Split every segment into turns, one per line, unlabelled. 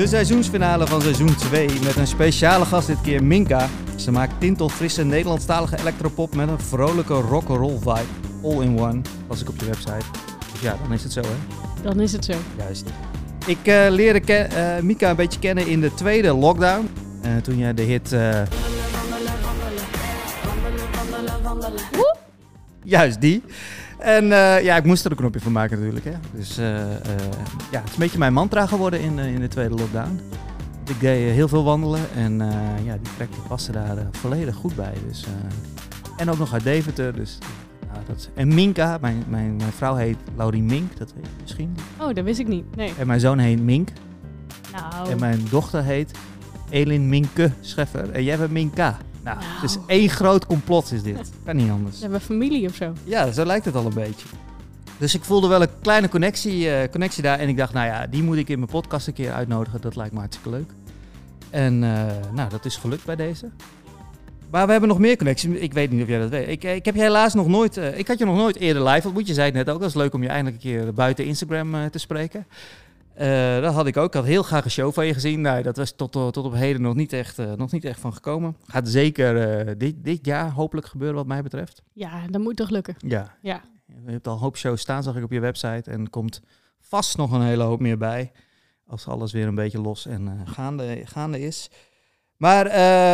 De seizoensfinale van seizoen 2 met een speciale gast dit keer Minka. Ze maakt tintelfrisse Nederlandstalige electropop met een vrolijke rock'n'roll vibe. All in one, was ik op je website. Dus ja, dan is het zo hè.
Dan is het zo.
Juist. Ik eh, leerde eh, Mika een beetje kennen in de tweede lockdown. Eh, toen jij de hit... Juist die. En eh, ja, ik moest er een knopje van maken natuurlijk. Hè. Dus eh, eh, ja, het is een beetje mijn mantra geworden in, in de tweede lockdown. Ik deed heel veel wandelen en ja, die die paste daar volledig goed bij. Dus, en ook nog uit Deventer. Dus, nou, dat is- en Minka, mijn, mijn, mijn vrouw heet Laurie Mink, dat weet je misschien.
Oh, dat wist ik niet. Nee.
En mijn zoon heet Mink.
Nou,
En mijn dochter heet Elin Minke Scheffer. En jij bent Minka. Nou, is één groot complot is dit. Kan niet anders.
ze hebben familie of zo.
Ja, zo lijkt het al een beetje. Dus ik voelde wel een kleine connectie, eh, connectie daar. En ik dacht, nou ja, die moet ik in mijn podcast een keer uitnodigen. Dat lijkt me hartstikke leuk. En eh, nou, dat is gelukt bij deze. Maar we hebben nog meer connecties. Ik weet niet of jij dat weet. Ik, ik heb je helaas nog nooit... eh, ik had je nog nooit eerder live ontmoet. Je zei het net ook. Dat is leuk om je eindelijk een keer buiten Instagram te spreken. Eh, dat had ik ook. Ik had heel graag een show van je gezien. Nou, dat was tot, tot op heden nog niet echt, eh, nog niet echt van gekomen. Gaat zeker eh, dit, dit jaar hopelijk gebeuren wat mij betreft.
Ja, dat moet toch lukken.
Ja.
Ja.
Je hebt al een hoop shows staan, zag ik op je website. En er komt vast nog een hele hoop meer bij. Als alles weer een beetje los en gaande, gaande is. Maar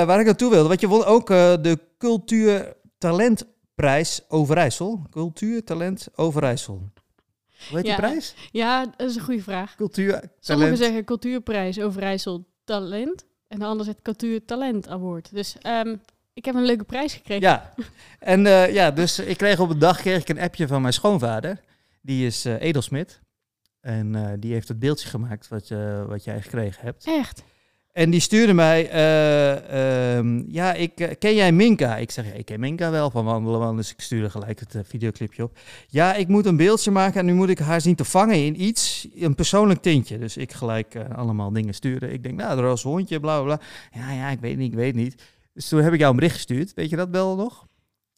waar ik naartoe wilde, want je won ook de Cultuur Talentprijs Overijssel. Cultuur Talent Overijssel. Hoe heet
Ja.
die prijs?
Ja, dat is een goede vraag.
Cultuur
Sommigen
Talent.
zeggen cultuurprijs Overijssel Talent. En de ander zegt cultuur talent award. Dus ehm, ik heb een leuke prijs gekregen.
Ja, en eh, ja, dus ik kreeg op een dag kreeg ik een appje van mijn schoonvader. Die is eh, edelsmid. En eh, die heeft het beeldje gemaakt wat, je wat jij gekregen hebt.
Echt?
En die stuurde mij, eh, ehm, ja, ik, eh, ken jij Minka? Ik zeg, ja, ik ken Minka wel van wandelen. Dus ik stuurde gelijk het eh, videoclipje op. Ja, ik moet een beeldje maken en nu moet ik haar zien te vangen in iets, een persoonlijk tintje. Dus ik gelijk allemaal dingen sturen. Ik denk, nou, de roze hondje, bla, bla, bla. Ja, ja, ik weet niet, ik weet niet. Dus toen heb ik jou een bericht gestuurd. Weet je dat wel nog?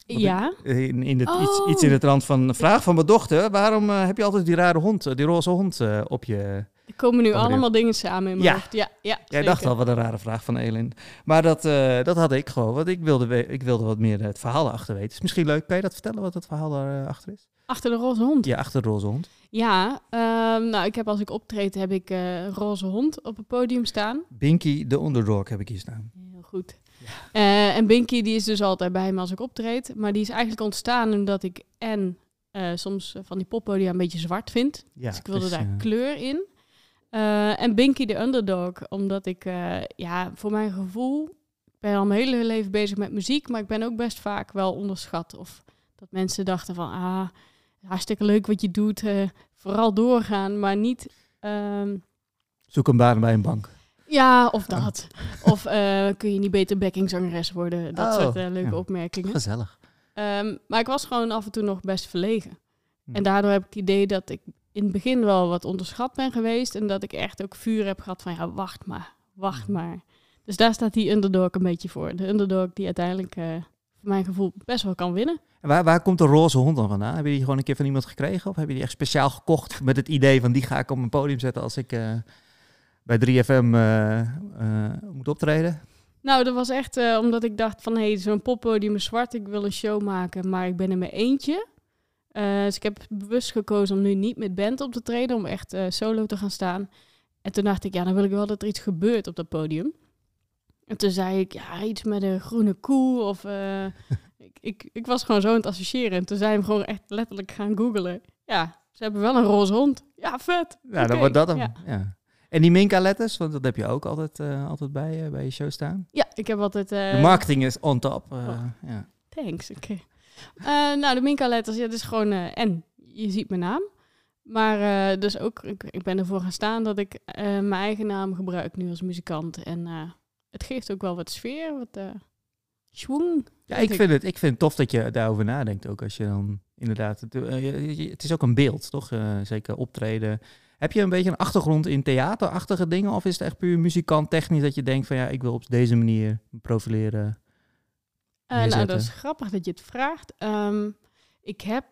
Want
Ja.
In, in het, iets,
Oh.
iets in de trant van, vraag van mijn dochter, waarom heb je altijd die rare hond, die roze hond op je...
Er komen nu
erin.
allemaal dingen samen in mijn
Ja.
hoofd. Ja, ja
Jij dacht al, wat een rare vraag van Elin. Maar dat, eh, dat had ik gewoon, want ik wilde, ik wilde wat meer het verhaal erachter weten. Is misschien leuk, kan je dat vertellen, wat het verhaal daarachter is?
Achter de roze hond.
Ja, achter de roze hond.
Ja, ehm, nou, ik heb als ik optreed, heb ik eh, een roze hond op het podium staan.
Binky de Underdog heb ik hier staan.
Heel goed. Eh, en Binky die is dus altijd bij me als ik optreed. Maar die is eigenlijk ontstaan omdat ik en soms van die poppodia een beetje zwart vind.
Ja,
dus ik wilde
dus,
daar kleur in. Eh, en Binky de Underdog, omdat ik, eh, ja, voor mijn gevoel... Ik ben al mijn hele leven bezig met muziek, maar ik ben ook best vaak wel onderschat. Of dat mensen dachten van, ah, hartstikke leuk wat je doet. eh, vooral doorgaan, maar niet... ehm,
Zoek een baan bij een bank.
ja, of dat. Of eh, kun je niet beter backingzangeres worden? Dat
Oh,
soort eh, leuke
ja.
opmerkingen.
Gezellig.
Ehm, maar ik was gewoon af en toe nog best verlegen.
Hm.
En daardoor heb ik het idee dat ik in het begin wel wat onderschat ben geweest. En dat ik echt ook vuur heb gehad van, ja, wacht maar, wacht
Hm.
maar. Dus daar staat die underdog een beetje voor. De underdog die uiteindelijk, eh, voor mijn gevoel, best wel kan winnen.
En waar, waar komt de roze hond dan vandaan? Heb je die gewoon een keer van iemand gekregen? Of heb je die echt speciaal gekocht met het idee van die ga ik op mijn podium zetten als ik eh, bij 3FM eh, moet optreden?
Nou, dat was echt omdat ik dacht van, hé, hey, zo'n poppodium is zwart. Ik wil een show maken, maar ik ben in mijn eentje. Eh, dus ik heb bewust gekozen om nu niet met band op te treden, om echt eh, solo te gaan staan. En toen dacht ik, ja, dan wil ik wel dat er iets gebeurt op dat podium. En toen zei ik, ja, iets met een groene koe of... eh, ik, ik, ik was gewoon zo aan het associëren. En toen zijn we gewoon echt letterlijk gaan googlen. Ja, ze hebben wel een roze hond. Ja, vet.
Ja, dan wordt dat hem.
Ja.
Ja. En die Minka-letters, want dat heb je ook altijd, altijd bij, bij je show staan.
Ja, ik heb altijd...
de marketing is on top.
oh.
ja.
Thanks, oké. Eh, nou, de Minka-letters, ja, dat is gewoon eh, en. Je ziet mijn naam. Maar eh, dus ook, ik, ik ben ervoor gaan staan dat ik mijn eigen naam gebruik nu als muzikant. En het geeft ook wel wat sfeer, wat schwung.
Ja,
vind
ik vind, het, ik vind het tof dat je daarover nadenkt ook. Als je dan inderdaad... Het, het is ook een beeld, toch? Zeker optreden. Heb je een beetje een achtergrond in theaterachtige dingen? Of is het echt puur muzikant technisch dat je denkt van... Ja, ik wil op deze manier profileren.
Eh, nou, dat is grappig dat je het vraagt. Ehm, ik, heb,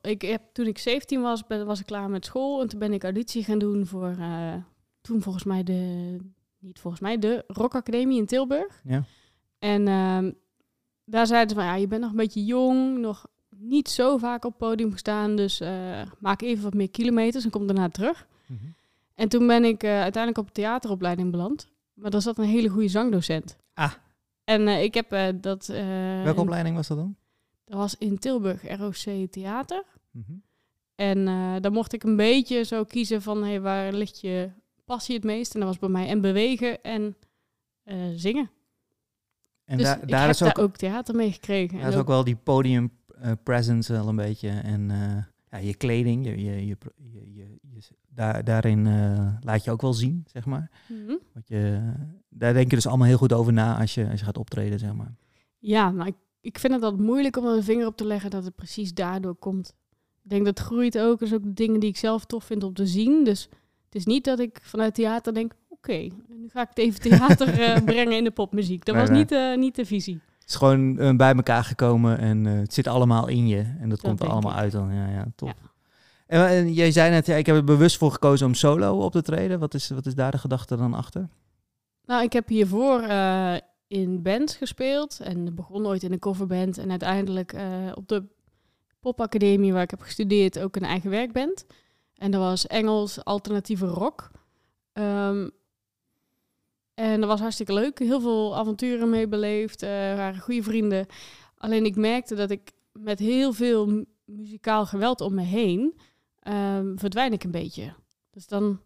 ik heb, toen ik 17 was, ben- was ik klaar met school. En toen ben ik auditie gaan doen voor, eh, toen volgens mij de, niet volgens mij, de Rock Academie in Tilburg.
Ja.
En ehm, daar zeiden ze van, ja, je bent nog een beetje jong, nog niet zo vaak op het podium gestaan, dus eh, maak even wat meer kilometers en kom daarna terug.
Mhm.
En toen ben ik uiteindelijk op theateropleiding beland. Maar daar zat een hele goede zangdocent.
Ah.
En eh, ik heb eh, dat... eh,
Welke
in-
opleiding was dat dan?
Dat was in Tilburg, ROC Theater.
Mhm.
En daar mocht ik een beetje zo kiezen van hey, waar ligt je passie het meest. En dat was bij mij en bewegen en zingen.
En
dus
daar,
ik heb
is ook,
daar ook theater mee gekregen.
daar
En
is ook wel die podium presence wel een beetje. En ja, je kleding, je, je, je, je, daar, daarin laat je ook wel zien, zeg maar.
Mhm.
Wat je, daar denk je dus allemaal heel goed over na als je, als je gaat optreden, zeg maar.
Ja, maar ik, ik vind het altijd moeilijk om er een vinger op te leggen dat het precies daardoor komt. Ik denk dat het groeit ook. Zijn ook dingen die ik zelf tof vind om te zien. Dus het is niet dat ik vanuit theater denk, oké, nu ga ik het even theater eh, brengen in de popmuziek. Dat
Nee,
was
nee.
niet, eh, niet de visie.
Het is gewoon eh, bij elkaar gekomen en het zit allemaal in je. En dat, komt er allemaal
ik.
uit dan. Ja, ja, top.
Ja.
En, en jij zei net, ja, ik heb er bewust voor gekozen om solo op te treden. Wat is, wat is daar de gedachte dan achter?
Nou, ik heb hiervoor eh, in bands gespeeld en begon ooit in een coverband en uiteindelijk eh, op de popacademie waar ik heb gestudeerd ook een eigen werkband. En dat was Engels alternatieve rock. Ehm, en dat was hartstikke leuk. Heel veel avonturen mee beleefd. eh waren goede vrienden. Alleen ik merkte dat ik met heel veel mu- muzikaal geweld om me heen ehm, verdwijn ik een beetje. Dus dan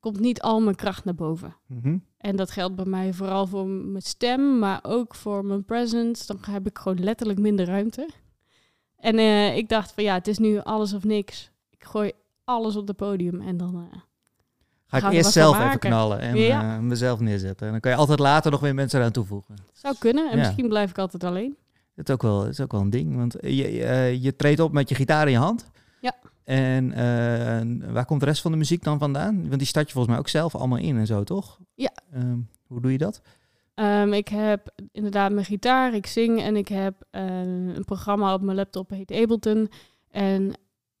komt niet al mijn kracht naar boven.
Mhm.
En dat geldt bij mij vooral voor mijn stem, maar ook voor mijn presence. Dan heb ik gewoon letterlijk minder ruimte. En eh, ik dacht van ja, het is nu alles of niks. Ik gooi alles op het podium en dan... eh,
Ga ik eerst zelf even
maken.
knallen en
Ja.
eh, mezelf neerzetten. En dan kan je altijd later nog weer mensen eraan toevoegen.
zou kunnen. En
Ja.
misschien blijf ik altijd alleen.
Dat is ook wel, dat is ook wel een ding. Want je, je treedt op met je gitaar in je hand.
Ja.
En eh, waar komt de rest van de muziek dan vandaan? Want die start je volgens mij ook zelf allemaal in en zo, toch?
Ja.
Ehm, hoe doe je dat?
Ehm, ik heb inderdaad mijn gitaar, ik zing en ik heb eh, een programma op mijn laptop, heet Ableton. En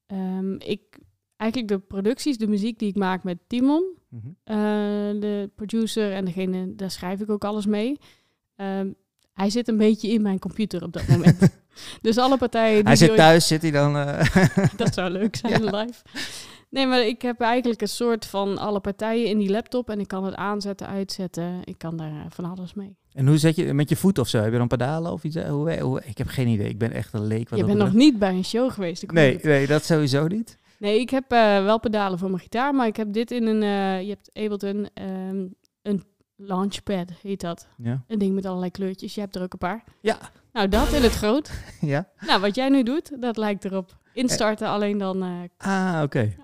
ehm, ik, eigenlijk de producties, de muziek die ik maak met Timon,
Mhm.
eh, de producer en degene, daar schrijf ik ook alles mee. Hij zit een beetje in mijn computer op dat moment. dus alle partijen die
Hij zit
ooit-
thuis, zit hij dan... eh,
Dat zou leuk zijn
Ja.
live. Nee, maar ik heb eigenlijk een soort van alle partijen in die laptop en ik kan het aanzetten, uitzetten. Ik kan daar eh, van alles mee.
en hoe zet je met je voet of zo? Heb je dan pedalen of iets? Eh, Hoe, hoe, ik heb geen idee. Ik ben echt een leek. Wat
Je bent nog niet bij een show geweest. ik
Nee, nee, dat sowieso niet.
Nee, ik heb wel pedalen voor mijn gitaar, maar ik heb dit in een, je hebt Ableton, ehm, een launchpad heet dat.
Ja.
Een ding met allerlei kleurtjes. Je hebt er ook een paar.
Ja.
Nou, dat in het groot.
ja.
Nou, wat jij nu doet, dat lijkt erop. Instarten, alleen dan... eh,
Ah, oké.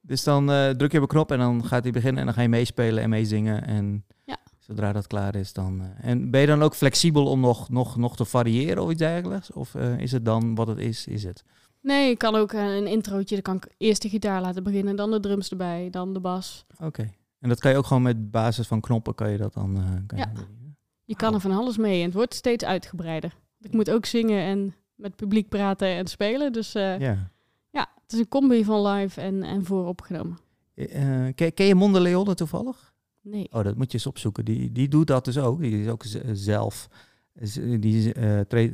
Dus dan eh, druk je op een knop en dan gaat hij beginnen en dan ga je meespelen en meezingen. En
Ja.
zodra dat klaar is, dan... eh, en ben je dan ook flexibel om nog, nog, nog te variëren of iets dergelijks? Of eh, is het dan wat het is, is het?
nee, ik kan ook eh, een introotje. Dan kan ik eerst de gitaar laten beginnen, dan de drums erbij, dan de bas.
Oké. En dat kan je ook gewoon met basis van knoppen, kan je dat dan... eh, kan je
Ja. Je kan er van alles mee en het wordt steeds uitgebreider. Ik moet ook zingen en met publiek praten en spelen. Dus eh, ja.
Ja.
het is een combi van live en, en vooropgenomen.
Eh, ken, ken je Monde Leone toevallig?
Nee.
Oh, dat moet je eens opzoeken. Die, die doet dat dus ook. Die is ook zelf... Die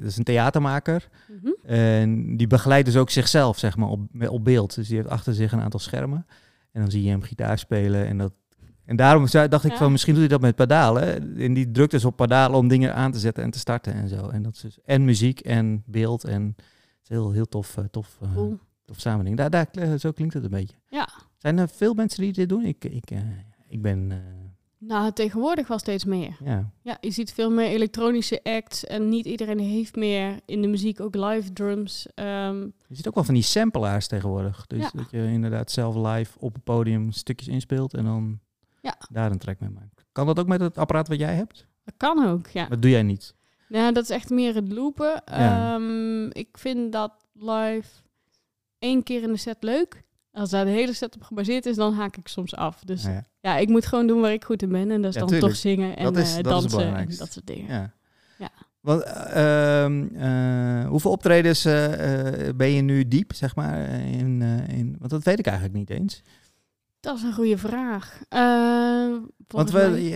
is een theatermaker.
Mhm.
En die begeleidt dus ook zichzelf, zeg maar, op, op beeld. Dus die heeft achter zich een aantal schermen. En dan zie je hem gitaar spelen. En, dat, en daarom dacht ik
Ja.
van, misschien doet hij dat met pedalen. En die drukt dus op pedalen om dingen aan te zetten en te starten en zo. En dat is dus en muziek en beeld. En het is heel, heel tof, eh, tof,
Cool.
tof. Daar, daar, zo klinkt het een beetje.
Ja.
Zijn er veel mensen die dit doen? Ik, ik, eh, ik ben,
Nou, tegenwoordig wel steeds meer.
ja...
Ja, je ziet veel meer elektronische acts en niet iedereen heeft meer in de muziek ook live drums. Ehm,
Je ziet ook wel van die sampleaars tegenwoordig. Dus
Ja.
dat je inderdaad zelf live op het podium stukjes inspeelt en dan
Ja.
daar een track mee maakt. Kan dat ook met het apparaat wat jij hebt?
dat kan ook, ja.
Dat doe jij niet.
Nou, dat is echt meer het loopen.
Ja.
Ehm, ik vind dat live één keer in de set leuk. Als daar de hele set op gebaseerd is, dan haak ik soms af. Dus
ja.
ja, ik moet gewoon doen waar ik goed in ben. En dat is dan
tuurlijk.
toch zingen en
Dat is-
eh,
dat
dansen en
belangrijkste.
dat soort dingen.
Ja.
Ja.
Want, eh, ehm, eh, hoeveel optredens eh, ben je nu diep, zeg maar? In, in, want dat weet ik eigenlijk niet eens.
Dat is een goede vraag. Uh,
want we,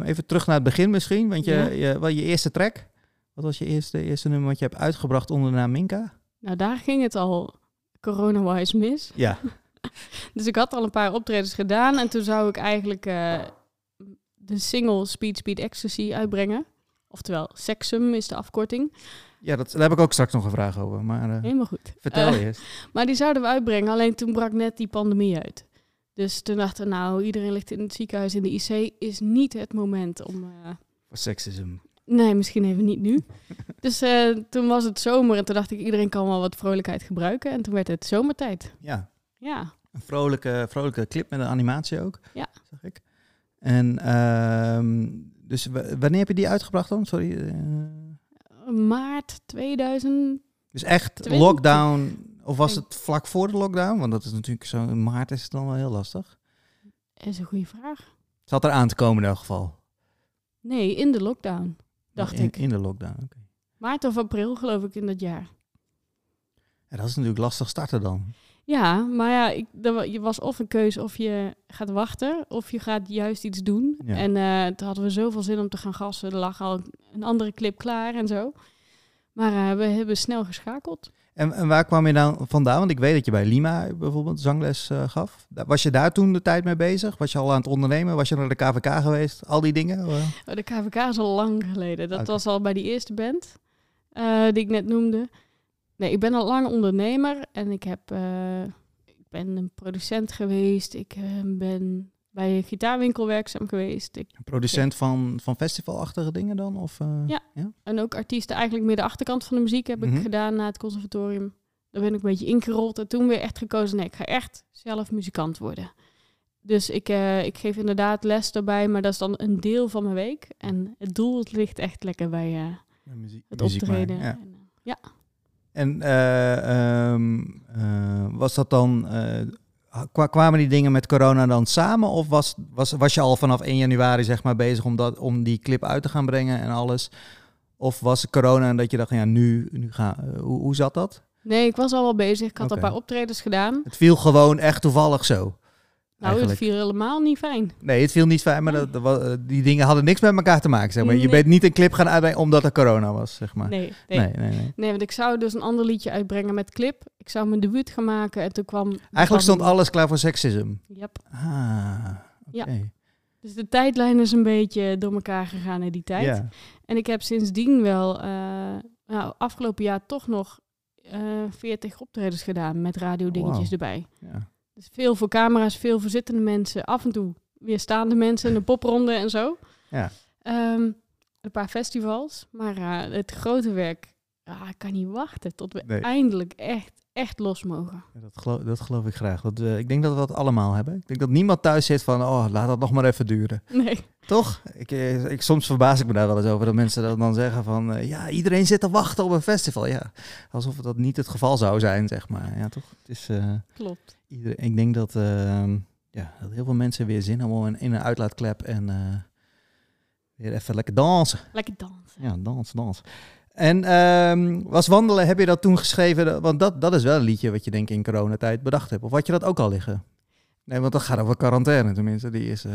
uh, even terug naar het begin misschien. Want je, ja. je, wel je eerste track, wat was je eerste, eerste nummer wat je hebt uitgebracht onder de naam Minka?
Nou, daar ging het al corona-wise mis.
Ja.
dus ik had al een paar optredens gedaan. En toen zou ik eigenlijk uh, de single Speed Speed Ecstasy uitbrengen. Oftewel, Sexum is de afkorting.
Ja, dat, daar heb ik ook straks nog een vraag over. Maar, uh,
Helemaal goed.
Vertel uh, eerst.
Maar die zouden we uitbrengen, alleen toen brak net die pandemie uit. Dus toen dachten we, nou, iedereen ligt in het ziekenhuis in de IC, is niet het moment om... Uh,
Voor seksisme.
Nee, misschien even niet nu. dus uh, toen was het zomer en toen dacht ik, iedereen kan wel wat vrolijkheid gebruiken. En toen werd het zomertijd.
Ja.
Ja.
Een vrolijke, vrolijke clip met een animatie ook,
ja.
zag ik. En uh, dus wanneer heb je die uitgebracht dan? Sorry.
Uh... Maart 2000.
Dus echt 20. lockdown, of was het vlak voor de lockdown? Want dat is natuurlijk zo, in maart is het dan wel heel lastig.
Dat is een goede vraag.
Zat er aan te komen in elk geval.
Nee, in de lockdown, dacht
in,
ik.
In de lockdown, oké. Okay.
Maart of april geloof ik in dat jaar.
Ja, dat is natuurlijk lastig starten dan.
Ja, maar ja, ik, er was of een keuze of je gaat wachten of je gaat juist iets doen.
Ja.
En uh, toen hadden we zoveel zin om te gaan gassen. Er lag al een andere clip klaar en zo. Maar uh, we hebben snel geschakeld.
En, en, waar kwam je dan vandaan? Want ik weet dat je bij Lima bijvoorbeeld zangles uh, gaf. Was je daar toen de tijd mee bezig? Was je al aan het ondernemen? Was je naar de KVK geweest? Al die dingen?
Oh, de KVK is al lang geleden. Dat okay. was al bij die eerste band uh, die ik net noemde. Nee, ik ben al lang ondernemer en ik, heb, uh, ik ben een producent geweest. Ik ben bij een gitaarwinkel werkzaam geweest. Ik,
producent van, van festivalachtige dingen dan? Of,
ja. ja, en ook artiesten eigenlijk meer de achterkant van de muziek heb ik mm -hmm. gedaan na het conservatorium. Daar ben ik een beetje ingerold en toen weer echt gekozen, nee, ik ga echt zelf muzikant worden. Dus ik, uh, ik geef inderdaad les daarbij, maar dat is dan een deel van mijn week. En het doel het ligt echt lekker bij uh,
ja, muziek,
het optreden.
Ja.
En, ja.
En um, was dat dan kwamen die dingen met corona dan samen? Of was, was, was je al vanaf 1 januari zeg maar, bezig om, dat, om die clip uit te gaan brengen en alles? Of was het corona en dat je dacht, ja, nu, nu ga, uh, hoe, hoe zat dat?
Nee, ik was al wel bezig. Ik had okay. al een paar optredens gedaan.
Het viel gewoon echt toevallig zo.
Nou, eigenlijk. het viel helemaal niet fijn.
Nee, het viel niet fijn, maar dat, dat, die dingen hadden niks met elkaar te maken. Zeg maar. Je bent niet een clip gaan uitbrengen omdat er corona was, zeg maar.
Nee nee.
nee, nee,
want ik zou dus een ander liedje uitbrengen met clip. Ik zou mijn debuut gaan maken en toen kwam...
Eigenlijk kwam... stond alles klaar voor seksisme.
Yep.
Ah. Okay.
Ja. Dus de tijdlijn is een beetje door elkaar gegaan in die tijd.
Ja.
En ik heb sindsdien wel, uh, nou, afgelopen jaar toch nog uh, 40 optredens gedaan met radiodingetjes
Wow.
erbij.
Ja.
Dus veel voor camera's, veel voor zittende mensen. Af en toe weer staande mensen, een popronde en zo.
Ja.
Um, een paar festivals. Maar uh, het grote werk, ah, ik kan niet wachten tot we
Nee.
eindelijk echt, echt los mogen.
Ja, Dat geloof, dat geloof ik graag. Dat, eh, ik denk dat we dat allemaal hebben. Ik denk dat niemand thuis zit van, oh, laat dat nog maar even duren.
Nee.
Toch? Ik, eh, ik, soms verbaas ik me daar wel eens over dat mensen dat dan zeggen van, eh, ja, iedereen zit te wachten op een festival. Ja, alsof dat niet het geval zou zijn, zeg maar. Ja, toch? Het is, eh,
Klopt.
Iedereen, ik denk dat, ehm, ja, dat heel veel mensen weer zin hebben in, in een uitlaatklep en eh, weer even lekker dansen.
Lekker dansen.
Ja, dans, dans. En ehm, was wandelen, heb je dat toen geschreven? Want dat, dat is wel een liedje wat je denk ik in coronatijd bedacht hebt. Of had je dat ook al liggen? Nee, want dat gaat over quarantaine tenminste. Die is... eh,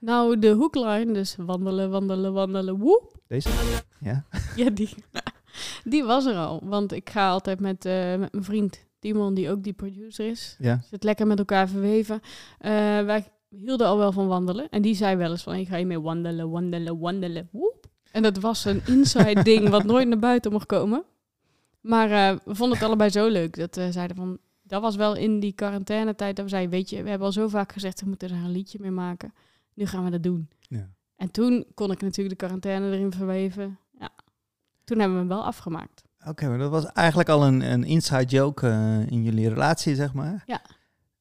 Nou, de hookline, dus wandelen, wandelen, wandelen, woep.
deze? Ja?
Ja, die, die was er al. Want ik ga altijd met, eh, met mijn vriend Timon, die ook die producer is.
Ja.
Zit lekker met elkaar verweven. Eh, wij hielden al wel van wandelen. En die zei wel eens van, ik ga je mee wandelen, wandelen, wandelen, woep. En dat was een inside ding wat nooit naar buiten mocht komen. Maar eh, we vonden het allebei zo leuk. Dat we zeiden van, dat was wel in die quarantainetijd dat we zeiden, weet je, we hebben al zo vaak gezegd, we moeten er een liedje mee maken. Nu gaan we dat doen.
Ja.
En toen kon ik natuurlijk de quarantaine erin verweven. Ja. Toen hebben we hem wel afgemaakt.
Oké, maar dat was eigenlijk al een, een inside joke eh, in jullie relatie, zeg maar.
Ja.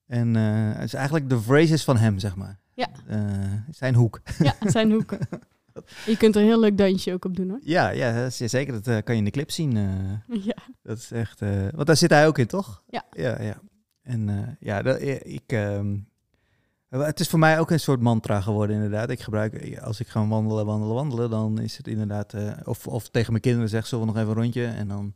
En eh, het is eigenlijk de phrases van hem, zeg maar.
Ja.
Eh, zijn hoek.
Ja, zijn hoek. Je kunt er een heel leuk dansje ook op doen hoor.
Ja, ja, zeker. Dat kan je in de clip zien.
Ja.
dat is echt... want daar zit hij ook in, toch?
Ja.
Ja, ja. En ja, dat, ik... ehm, het is voor mij ook een soort mantra geworden, inderdaad. Ik gebruik, als ik ga wandelen, wandelen, wandelen, dan is het inderdaad... eh, of, of tegen mijn kinderen zeg, zullen we nog even een rondje? En dan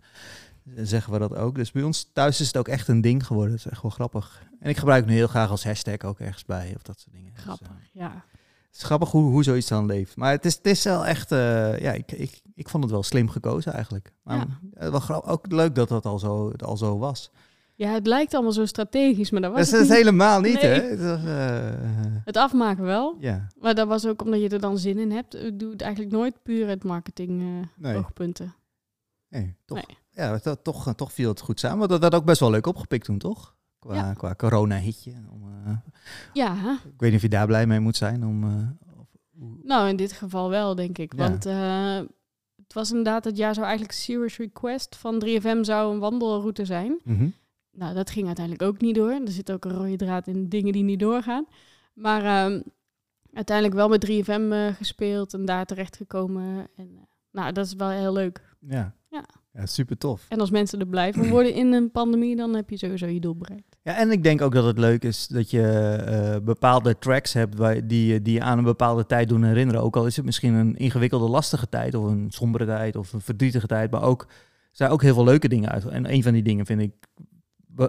zeggen we dat ook. Dus bij ons thuis is het ook echt een ding geworden. Dat is echt wel grappig. En ik gebruik het nu heel graag als hashtag ook ergens bij of dat soort dingen. Dus,
Grappig,
eh,
ja.
het is grappig hoe, hoe zoiets dan leeft. Maar het is, het is wel echt, eh, ja, ik, ik, ik vond het wel slim gekozen eigenlijk. Maar
Ja.
eh, wel ook leuk dat dat al zo, al zo was.
Ja, het lijkt allemaal zo strategisch, maar dat was
Dat is
het
het
niet.
helemaal niet,
Nee.
hè? Het was, eh,
Het afmaken wel.
ja,
Maar dat was ook omdat je er dan zin in hebt. Ik doe het eigenlijk nooit puur uit marketing eh,
Nee.
oogpunten.
nee, toch,
Nee.
ja, dat, toch, eh, toch viel het goed samen. Want dat werd ook best wel leuk opgepikt toen, toch? Qua,
Ja.
qua corona-hitje. Eh,
Ja,
ik weet niet of je daar blij mee moet zijn. Om, eh,
nou in dit geval wel, denk ik.
Ja.
Want eh, het was inderdaad het jaar zou eigenlijk Serious Request van 3FM zou een wandelroute zijn.
Mhm.
Nou, dat ging uiteindelijk ook niet door. Er zit ook een rode draad in dingen die niet doorgaan. Maar ehm, uiteindelijk wel met 3FM eh, gespeeld en daar terechtgekomen. En, eh, nou, dat is wel heel leuk.
Ja.
Ja.
ja, super tof.
En als mensen er blij van worden in een pandemie, dan heb je sowieso je doel bereikt.
Ja, en ik denk ook dat het leuk is dat je eh, bepaalde tracks hebt waar, die, je- die je aan een bepaalde tijd doen herinneren. Ook al is het misschien een ingewikkelde, lastige tijd, of een sombere tijd, of een verdrietige tijd. Maar ook, er zijn ook heel veel leuke dingen uit. En een van die dingen vind ik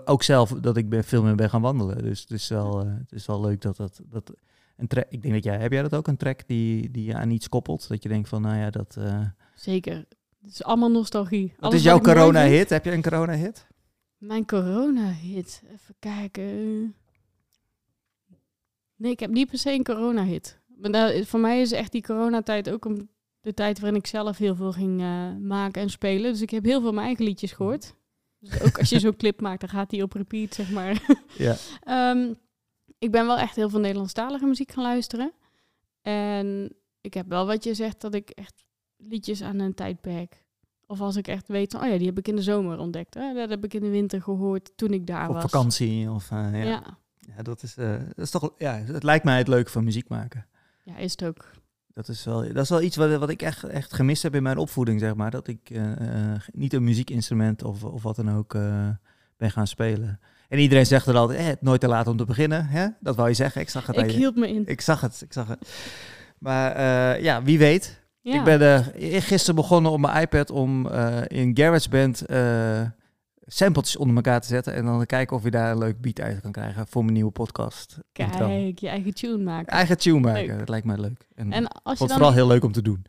ook zelf dat ik ben, veel meer ben gaan wandelen. Dus het is wel, eh, het is wel leuk dat dat. dat een track, ik denk dat jij, heb jij dat ook, een track die, die je aan iets koppelt? Dat je denkt van, nou ja, dat... eh
Zeker. Het is allemaal nostalgie.
wat is jouw corona-hit? Heb je een corona-hit?
Mijn corona-hit. Even kijken. Nee, ik heb niet per se een corona-hit. Maar dat- voor mij is echt die coronatijd ook een, de tijd waarin ik zelf heel veel ging eh, maken en spelen. Dus ik heb heel veel mijn eigen liedjes gehoord. Dus ook als je zo'n clip maakt, dan gaat die op repeat, zeg maar.
Ja.
Ehm, ik ben wel echt heel veel Nederlandstalige muziek gaan luisteren. En ik heb wel wat je zegt, dat ik echt liedjes aan een tijdperk... Of als ik echt weet van, oh ja, die heb ik in de zomer ontdekt. Hè? Dat heb ik in de winter gehoord toen ik daar
Op
was.
vakantie? Of, eh, ja.
Ja.
Ja, dat is, eh, dat is toch, ja, het lijkt mij het leuke van muziek maken.
ja, is het ook.
Dat is wel, dat is wel iets wat, wat ik echt, echt gemist heb in mijn opvoeding, zeg maar. Dat ik eh, eh, niet een muziekinstrument of, of wat dan ook eh, ben gaan spelen. En iedereen zegt er altijd, eh, nooit te laat om te beginnen. Hè? Dat wou je zeggen. Ik zag het.
Ik hield me in.
ik zag het, ik zag het. Maar ja, wie weet.
Ja.
Ik ben gisteren begonnen op mijn iPad om in GarageBand sampletjes onder elkaar te zetten. En dan kijken of je daar een leuk beat uit kan krijgen voor mijn nieuwe podcast.
Kijk, je eigen tune maken.
Eigen tune maken,
Leuk.
dat lijkt mij leuk. En,
als je dan...
vooral heel leuk om te doen.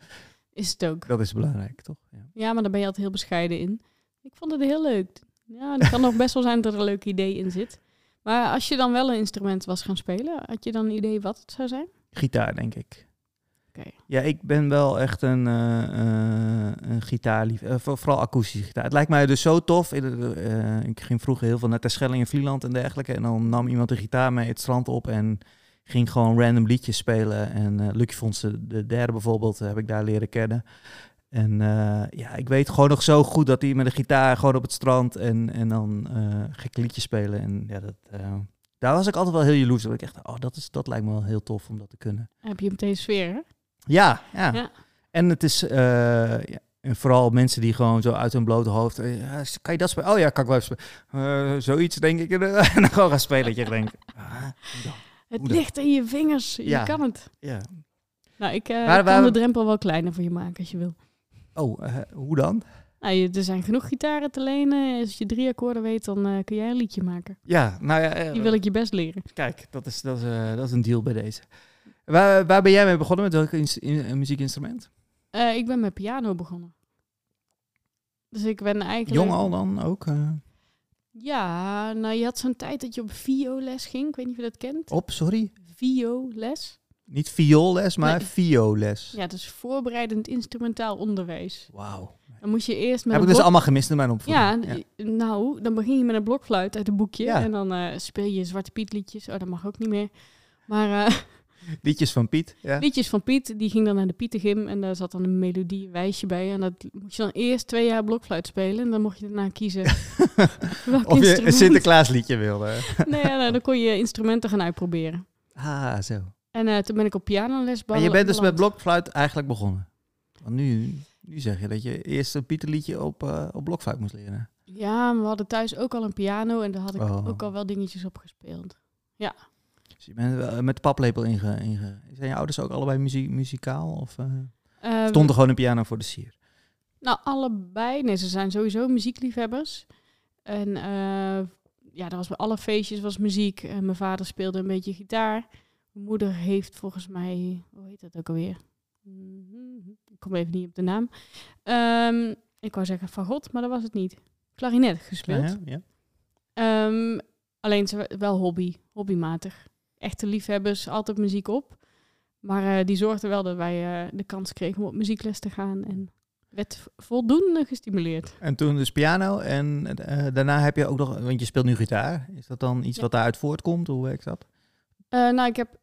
Is het ook.
Dat is belangrijk, toch? Ja.
Ja, maar dan ben je altijd heel bescheiden in. Ik vond het heel leuk. Ja, het kan nog best wel zijn dat er een leuk idee in zit. Maar als je dan wel een instrument was gaan spelen, had je dan een idee wat het zou zijn?
Gitaar, denk ik. Ja, ik ben wel echt een, eh een gitaarlief. eh, voor- vooral akoestische gitaar. Het lijkt mij dus zo tof. In ik ging vroeger heel veel naar Terschelling en Vlieland en dergelijke. En dan nam iemand de gitaar mee het strand op en ging gewoon random liedjes spelen. En Lucky Fons de, de derde bijvoorbeeld heb ik daar leren kennen. En ja, ik weet gewoon nog zo goed dat hij met de gitaar gewoon op het strand en, en dan eh gekke liedjes spelen. En ja, dat, daar was ik altijd wel heel jaloers op. Ik echt, oh, dat, is, dat lijkt me wel heel tof om dat te kunnen.
Heb je meteen sfeer, hè?
Ja, ja.
Ja.
En het is eh, ja, en vooral mensen die gewoon zo uit hun blote hoofd. eh, kan je dat spelen? Oh ja, kan ik wel even spelen. Eh, zoiets denk ik. En dan gewoon gaan spelen. Dat je denkt. Ah?
Het ligt in je vingers. Je
Ja.
kan het.
Ja.
Nou, ik
Waar-
kan
waar-
de drempel wel kleiner voor je maken als je wil.
Oh, hoe dan?
Nou, je, er zijn genoeg gitaren te lenen. Als je drie akkoorden weet, dan kun jij een liedje maken.
Ja, nou ja.
Die wil ik je best leren.
Kijk, dat is, dat, is, dat is een deal bij deze. Waar, waar ben jij mee begonnen? Met welk in- een muziekinstrument?
Eh, ik ben met piano begonnen. Dus ik ben eigenlijk...
Jong al dan ook? eh?
Ja, nou je had zo'n tijd dat je op violes ging. Ik weet niet of je dat kent.
op, sorry?
Violes.
Niet vioolles, maar
Nee.
violes.
Ja, is voorbereidend instrumentaal onderwijs.
Wauw.
Dan moest je eerst met
Heb ik dus allemaal gemist in mijn opvoeding.
Ja, nou, dan begin je met een blokfluit uit een boekje.
Ja.
En dan eh, speel je Zwarte Piet liedjes. Oh, dat mag ook niet meer. Maar eh,
Liedjes van Piet. Ja.
liedjes van Piet, die ging dan naar de Pietengym. En daar zat dan een melodie, een wijsje bij. En dat moest je dan eerst twee jaar blokfluit spelen. En dan mocht je daarna kiezen welk
Of je een
instrument.
Sinterklaasliedje wilde.
Nee, ja, nou, dan kon je instrumenten gaan uitproberen.
Ah, zo.
En eh, toen ben ik op pianoles
Maar je bent dus met blokfluit eigenlijk begonnen. Want nu, nu zeg je dat je eerst een Pieterliedje op, eh, op blokfluit moest leren.
Ja, maar we hadden thuis ook al een piano. En daar had ik
Oh.
ook al wel dingetjes op gespeeld.
Dus je bent wel met de paplepel inge, inge... Zijn je ouders ook allebei muzie- muzikaal? Of eh,
Ehm,
stond er gewoon een piano voor de sier?
Nou, allebei. Nee, ze zijn sowieso muziekliefhebbers. En eh, ja, er was bij alle feestjes was muziek. En mijn vader speelde een beetje gitaar. Mijn moeder heeft volgens mij, hoe heet dat ook alweer? Ik kom even niet op de naam. Ehm, ik wou zeggen van God, maar dat was het niet. Klarinet gespeeld.
Ja, ja.
Ehm, alleen ze wel hobby, hobbymatig. Echte liefhebbers, altijd muziek op. Maar eh, die zorgde wel dat wij eh, de kans kregen om op muziekles te gaan. En werd voldoende gestimuleerd.
En toen dus piano en eh, daarna heb je ook nog, want je speelt nu gitaar. Is dat dan iets
Ja.
wat daaruit voortkomt? Hoe werkt dat?
Nou, ik heb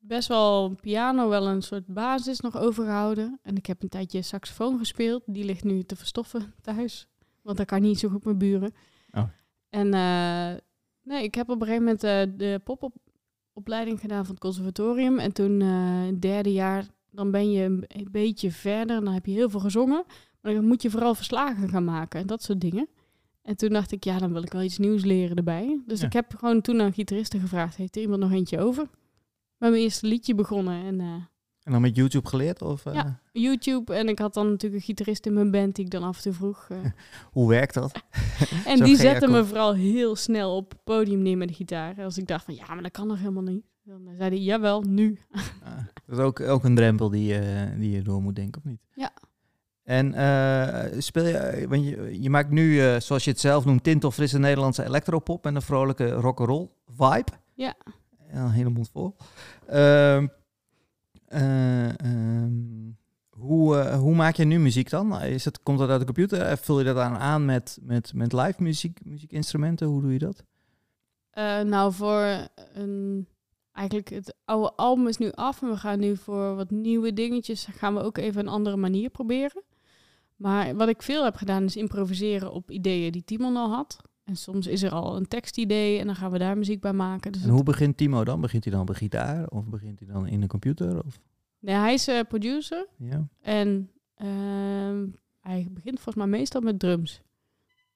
best wel piano wel een soort basis nog overgehouden. En ik heb een tijdje saxofoon gespeeld. Die ligt nu te verstoffen thuis. Want dat kan niet zo goed met buren.
Oh.
En nee, ik heb op een gegeven moment de popopleiding gedaan van het conservatorium. En toen het derde jaar, dan ben je een, beetje verder. Dan heb je heel veel gezongen. Maar dan moet je vooral verslagen gaan maken en dat soort dingen. En toen dacht ik, ja, dan wil ik wel iets nieuws leren erbij. Dus
Ja.
ik heb gewoon toen aan gitaristen gevraagd, heeft er iemand nog eentje over? Met mijn eerste liedje begonnen en eh,
En dan met YouTube geleerd? Of, eh,
Ja. YouTube. En ik had dan natuurlijk een gitarist in mijn band die ik dan af en toe vroeg. eh.
Hoe werkt dat?
en die zette me vooral heel snel op het podium neer met de gitaar. En als ik dacht van, ja, maar dat kan nog helemaal niet. Dan zei hij, jawel, nu.
Ah, dat is ook, ook een drempel die, je- die je door moet denken, of niet?
Ja.
En eh, speel je, want je, je maakt nu, eh, zoals je het zelf noemt, tintelfrisse Nederlandse electropop en een vrolijke rock'n'roll vibe.
Ja.
Ja, een hele mond vol. Ehm, eh, ehm, hoe, eh, hoe maak je nu muziek dan? Is het, komt dat uit de computer? Eh, Vul je dat aan, aan met, met, met live muziek, muziekinstrumenten? Hoe doe je dat?
Nou, voor een... Eigenlijk het oude album is nu af en we gaan nu voor wat nieuwe dingetjes gaan we ook even een andere manier proberen. Maar wat ik veel heb gedaan is improviseren op ideeën die Timon al had. En soms is er al een tekstidee en dan gaan we daar muziek bij maken. Dus
En hoe begint Timo dan? Begint hij dan op een gitaar? Of begint hij dan in de computer? Of,
nee, hij is eh, producer
ja?
en ehm, hij begint volgens mij meestal met drums.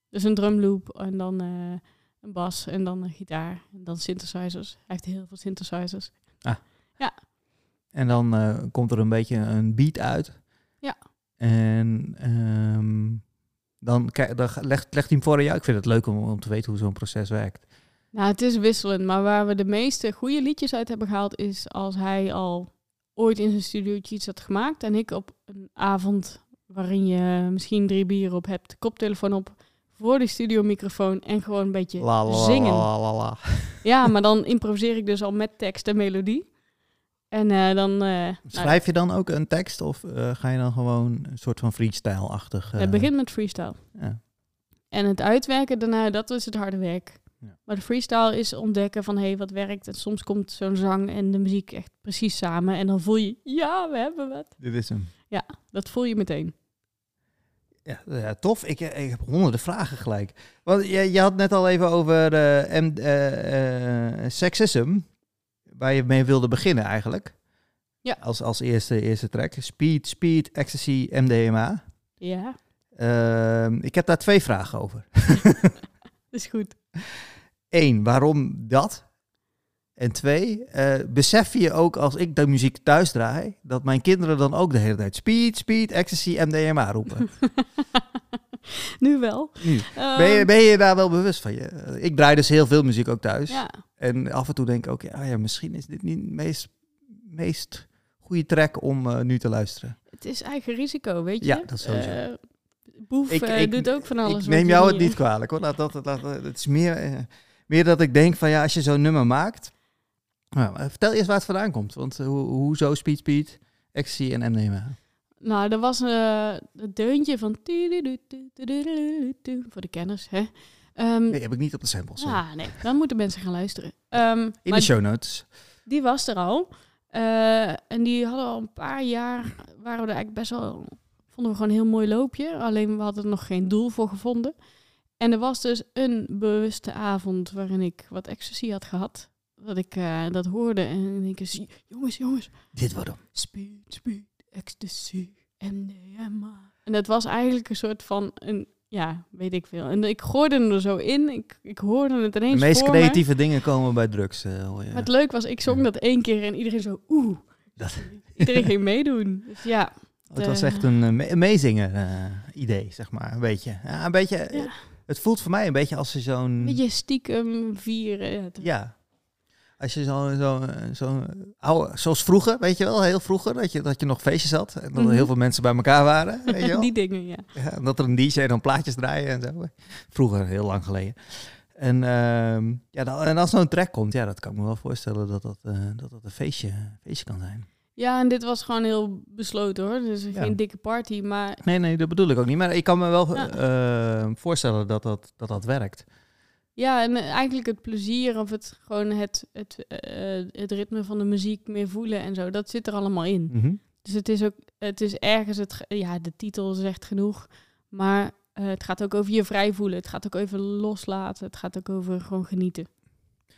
Dus een drumloop en dan eh, een bas en dan een gitaar en dan synthesizers. Hij heeft heel veel synthesizers.
En dan eh, komt er een beetje een beat uit.
Ja.
En ehm, dan, dan legt, legt hij hem voor aan jou. Ik vind het leuk om, om te weten hoe zo'n proces werkt.
Nou, het is wisselend, maar waar we de meeste goede liedjes uit hebben gehaald is als hij al ooit in zijn studiootje iets had gemaakt en ik op een avond waarin je misschien drie bieren op hebt, koptelefoon op, voor de studiomicrofoon en gewoon een beetje
La, la,
zingen.
la, la, la.
Ja, maar dan improviseer ik dus al met tekst en melodie. En eh, dan... eh, nou,
Schrijf je dan ook een tekst of eh, ga je dan gewoon een soort van freestyle-achtig?
het begint met freestyle.
ja.
En het uitwerken daarna, dat is het harde werk.
Ja.
Maar de freestyle is ontdekken van, hé, hey, wat werkt? En soms komt zo'n zang en de muziek echt precies samen. En dan voel je, ja, we hebben wat.
Dit is hem.
Dat voel je meteen.
Ja, ja, tof. Ik, ik heb honderden vragen gelijk. Want je, je had net al even over M, eh, sexism, waar je mee wilde beginnen eigenlijk.
Ja.
Als, als eerste, eerste track. Speed, speed, ecstasy, MDMA.
Ja,
Ehm, ik heb daar twee vragen over.
dat is goed.
Eén, waarom dat? En twee, eh, besef je ook als ik de muziek thuis draai, dat mijn kinderen dan ook de hele tijd speed, speed, ecstasy, MDMA roepen?
nu wel.
Nu.
Ehm,
Ben je, ben je daar wel bewust van? Je? Ik draai dus heel veel muziek ook thuis.
Ja,
En af en toe denk ik ook, ja, ja misschien is dit niet de meest, meest goede track om eh, nu te luisteren.
het is eigen risico, weet je.
Ja, dat is sowieso.
Eh, Boef
Ik-
eh,
ik-
doet ook van alles.
ik neem jou het niet kwalijk hoor. Laat dat, laat, het is meer, meer dat ik denk van ja, als je zo'n nummer maakt. Nou, vertel eerst waar het vandaan komt. Want hoe, hoezo Speed Speed, Ecstasy en MDMA?
Nou, er was eh het deuntje van... Voor de kenners, hè. Ehm,
Nee, heb ik niet op de samples. sorry.
Ah, nee, dan moeten mensen gaan luisteren.
In de show notes.
die was er al. En die hadden al een paar jaar, waren we er eigenlijk best wel, vonden we gewoon een heel mooi loopje. Alleen we hadden er nog geen doel voor gevonden. En er was dus een bewuste avond waarin ik wat ecstasy had gehad. Dat ik dat hoorde en ik eens, jongens, jongens,
Dit wordt hem.
speed, speed, ecstasy, MDMA. En dat was eigenlijk een soort van een, ja, weet ik veel. En ik gooide hem er zo in. Ik, ik hoorde het
De
ineens
meest
voor me.
creatieve dingen komen bij drugs. eh, hoor je.
Maar het leuk was, ik zong dat één keer en iedereen zo, oeh.
Dat-
Iedereen ging meedoen. Dus ja,
Het was
eh,
echt een, meezinger eh, idee, zeg maar. Een beetje. Ja, een beetje
Ja.
Het voelt voor mij een beetje als je zo'n...
Een beetje stiekem vieren. Ja.
Als je zo, zo, zo oude, zoals vroeger, weet je wel, heel vroeger, dat je, dat je nog feestjes had. En dat er
Mhm.
heel veel mensen bij elkaar waren, weet je wel.
Die dingen, ja.
Ja, en dat er een DJ dan plaatjes draaien en zo. Vroeger, heel lang geleden. En, ehm, ja, dan, en als zo'n track komt, ja, dat kan ik me wel voorstellen dat dat, eh, dat, dat een feestje, feestje kan zijn.
Ja, en dit was gewoon heel besloten hoor. Dus
Ja.
geen dikke party, maar
Nee, nee, dat bedoel ik ook niet. Maar ik kan me wel
Ja.
eh, voorstellen dat dat, dat dat werkt.
Ja, en eh, eigenlijk het plezier of het gewoon het, het, eh, het ritme van de muziek meer voelen en zo, dat zit er allemaal in.
Mhm.
Dus het is ook, het is ergens, het, ja, de titel zegt genoeg, maar eh, het gaat ook over je vrij voelen. Het gaat ook over loslaten. Het gaat ook over gewoon genieten.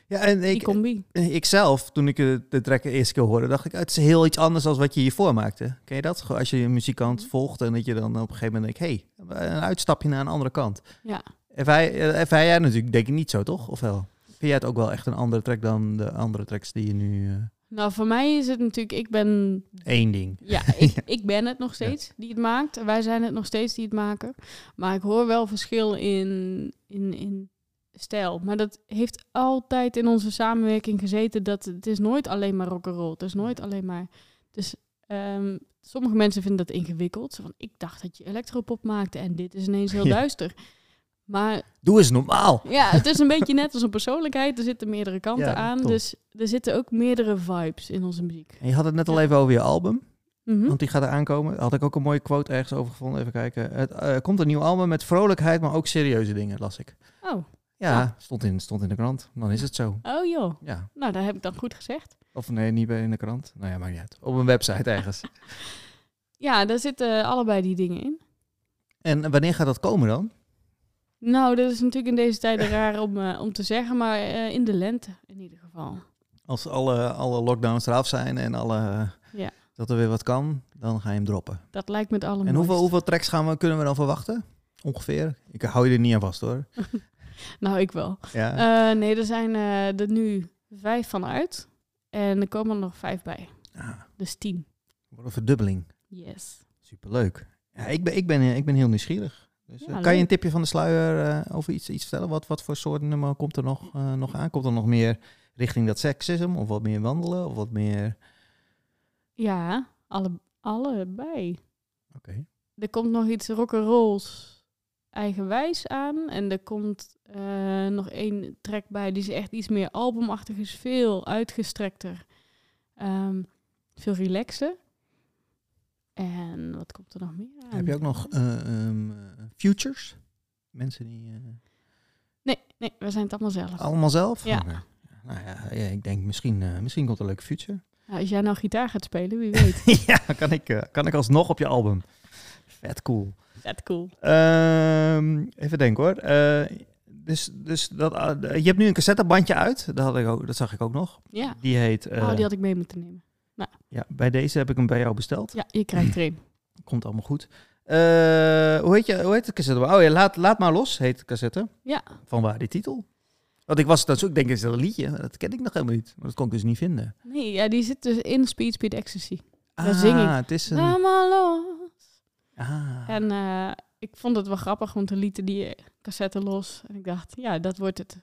Ja, en ik,
combi.
ik zelf, toen ik de, track de eerste keer hoorde, dacht ik, het is heel iets anders dan wat je hiervoor maakte. Ken je dat? Als je een muzikant volgt en dat je dan op een gegeven moment denkt, hé, hey, een uitstapje naar een andere kant.
Ja.
Ervaar, eh, ervaar jij natuurlijk, denk ik niet zo, toch? Of wel? Vind jij het ook wel echt een andere track dan de andere tracks die je nu... eh,
Nou, voor mij is het natuurlijk, ik ben
één ding.
Ja, ik, ik ben het nog steeds die het maakt. Wij zijn het nog steeds die het maken. Maar ik hoor wel verschil in, in, in stijl. Maar dat heeft altijd in onze samenwerking gezeten. Dat het is nooit alleen maar rock'n'roll. Het is nooit alleen maar... Dus ehm, sommige mensen vinden dat ingewikkeld. Van, ik dacht dat je electropop maakte en dit is ineens heel
Ja.
duister. Maar
Doe eens normaal.
ja, het is een beetje net als een persoonlijkheid. Er zitten meerdere kanten
Ja,
aan.
top.
Dus er zitten ook meerdere vibes in onze muziek.
En je had het net al even over je album,
Mhm.
want die gaat er aankomen. Had ik ook een mooie quote ergens over gevonden. Even kijken. Het eh, komt een nieuw album met vrolijkheid, maar ook serieuze dingen, las ik.
Oh.
Ja,
Ja.
Stond, in, stond in de krant. Dan is het zo.
oh joh.
Ja.
Nou, dat heb ik dan goed gezegd.
Of nee, niet bij in de krant. Nou ja, maakt niet uit. Op een website ergens.
Ja, daar zitten allebei die dingen in.
en wanneer gaat dat komen dan?
Nou, dat is natuurlijk in deze tijden raar om, eh, om te zeggen, maar eh, in de lente in ieder geval.
Als alle, alle lockdowns eraf zijn en alle,
Ja.
dat er weer wat kan, dan ga je hem droppen.
Dat lijkt me het
En
allermooiste.
hoeveel, hoeveel tracks gaan we, kunnen we dan verwachten? Ongeveer? Ik hou je er niet aan vast hoor.
Nou, ik wel.
Ja.
Eh, nee, er zijn er nu vijf van uit. En er komen er nog vijf bij.
Ah,
Dus tien.
wat een verdubbeling.
Yes.
Superleuk. Ja, ik ben, ik ben, ik ben heel nieuwsgierig. Dus, eh,
Ja,
kan je een tipje van de sluier eh, over iets, iets vertellen? Wat, wat voor soort nummer komt er nog, eh, nog aan? Komt er nog meer richting dat seksisme? Of wat meer wandelen? Of wat meer...
Ja, alle, allebei.
Oké.
Er komt nog iets rock'n'rolls eigenwijs aan. En er komt nog één track bij die is echt iets meer albumachtig is. Veel uitgestrekter. Ehm, veel relaxer. En wat komt er nog meer aan?
Heb je ook nog eh, ehm, eh, futures? Mensen die... eh,
Nee, nee, we zijn het allemaal zelf.
allemaal zelf?
Ja.
Nou ja, ja, ik denk misschien, misschien komt er een leuke future.
Nou, als jij nou gitaar gaat spelen, wie weet.
ja, kan ik, kan ik alsnog op je album. Vet cool.
Vet cool.
Ehm, even denken hoor. Dus dus dat, je hebt nu een cassettebandje uit. Dat, had ik ook, dat zag ik ook nog.
Ja.
Die heet...
oh, die had ik mee moeten nemen.
Ja, bij deze heb ik hem bij jou besteld.
Ja, je krijgt er een.
Komt allemaal goed. Eh, hoe, heet je, hoe heet de cassette? Oh ja, laat, laat maar los heet de cassette.
Ja.
Van waar die titel? Want ik was dat ik denk, is dat een liedje? Dat ken ik nog helemaal niet. Maar dat kon ik dus niet vinden.
Nee, ja, die zit dus in Speed Speed Ecstasy. Daar zing ik.
het is een...
Laat maar los.
Ah.
En eh, ik vond het wel grappig, want toen lieten die cassette los. En ik dacht, ja, dat wordt het.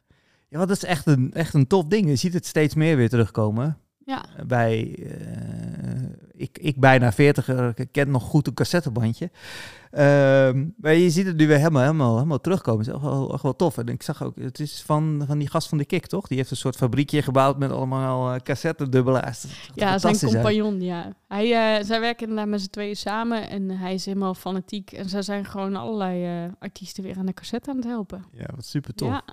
Ja, want dat is echt een, echt een tof ding. Je ziet het steeds meer weer terugkomen.
Ja,
bij, eh, ik, ik bijna 40 ken nog goed een cassettebandje. Ehm, maar je ziet het nu weer helemaal, helemaal, helemaal terugkomen. Het is echt wel, echt wel tof. En ik zag ook, het is van, van die gast van de Kik, toch? Die heeft een soort fabriekje gebouwd met allemaal eh cassettedubbelaars.
Ja zijn compagnon, ja. Hij, eh, zij werken inderdaad met z'n tweeën samen en hij is helemaal fanatiek. En zij zijn gewoon allerlei artiesten weer aan de cassette aan het helpen.
Ja, wat super tof.
Ja,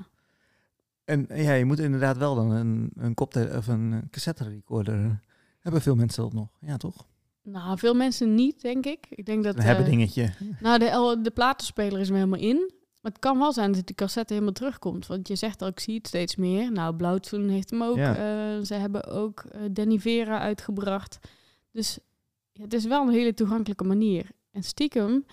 En ja, je moet inderdaad wel dan een, een, kopte of een cassette recorder. Hebben veel mensen dat nog? Ja, toch?
nou, veel mensen niet, denk ik. Ik denk dat...
Een hebben
eh,
dingetje.
Nou, de, de platenspeler is er helemaal in. Maar het kan wel zijn dat die cassette helemaal terugkomt. Want je zegt al, ik zie het steeds meer. Nou, Blauwtsoen heeft hem ook.
Ja.
Eh, ze hebben ook eh, Danny Vera uitgebracht. Dus ja, het is wel een hele toegankelijke manier. En stiekem,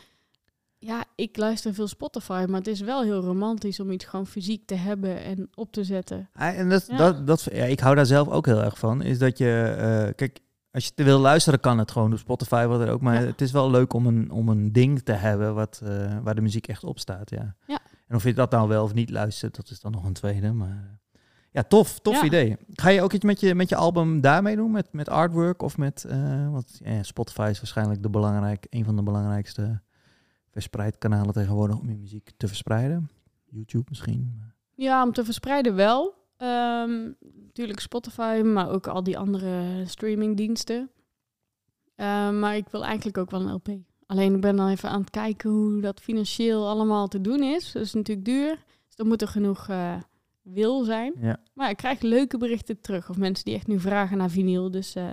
ja, ik luister veel Spotify. Maar het is wel heel romantisch om iets gewoon fysiek te hebben en op te zetten.
Ah, en dat,
Ja.
dat, dat, ja, ik hou daar zelf ook heel erg van. Is dat je, eh, kijk, als je te wil luisteren, kan het gewoon op Spotify, wat er ook. Maar
Ja.
het is wel leuk om een, om een ding te hebben wat, eh, waar de muziek echt op staat. Ja.
Ja.
En of je dat nou wel of niet luistert, dat is dan nog een tweede. Maar eh, ja, tof, tof
Ja.
idee. Ga je ook iets met je, met je album daarmee doen? Met, met artwork of met. eh want ja, Spotify is waarschijnlijk de belangrijk, een van de belangrijkste verspreid kanalen tegenwoordig om je muziek te verspreiden. YouTube misschien.
Ja, om te verspreiden wel. Ehm, natuurlijk Spotify, maar ook al die andere streamingdiensten. Ehm, maar ik wil eigenlijk ook wel een LP. Alleen ik ben dan even aan het kijken hoe dat financieel allemaal te doen is. Dat is natuurlijk duur. Dus er moet er genoeg eh, wil zijn.
Ja.
Maar ik krijg leuke berichten terug. Of mensen die echt nu vragen naar vinyl. Dus eh,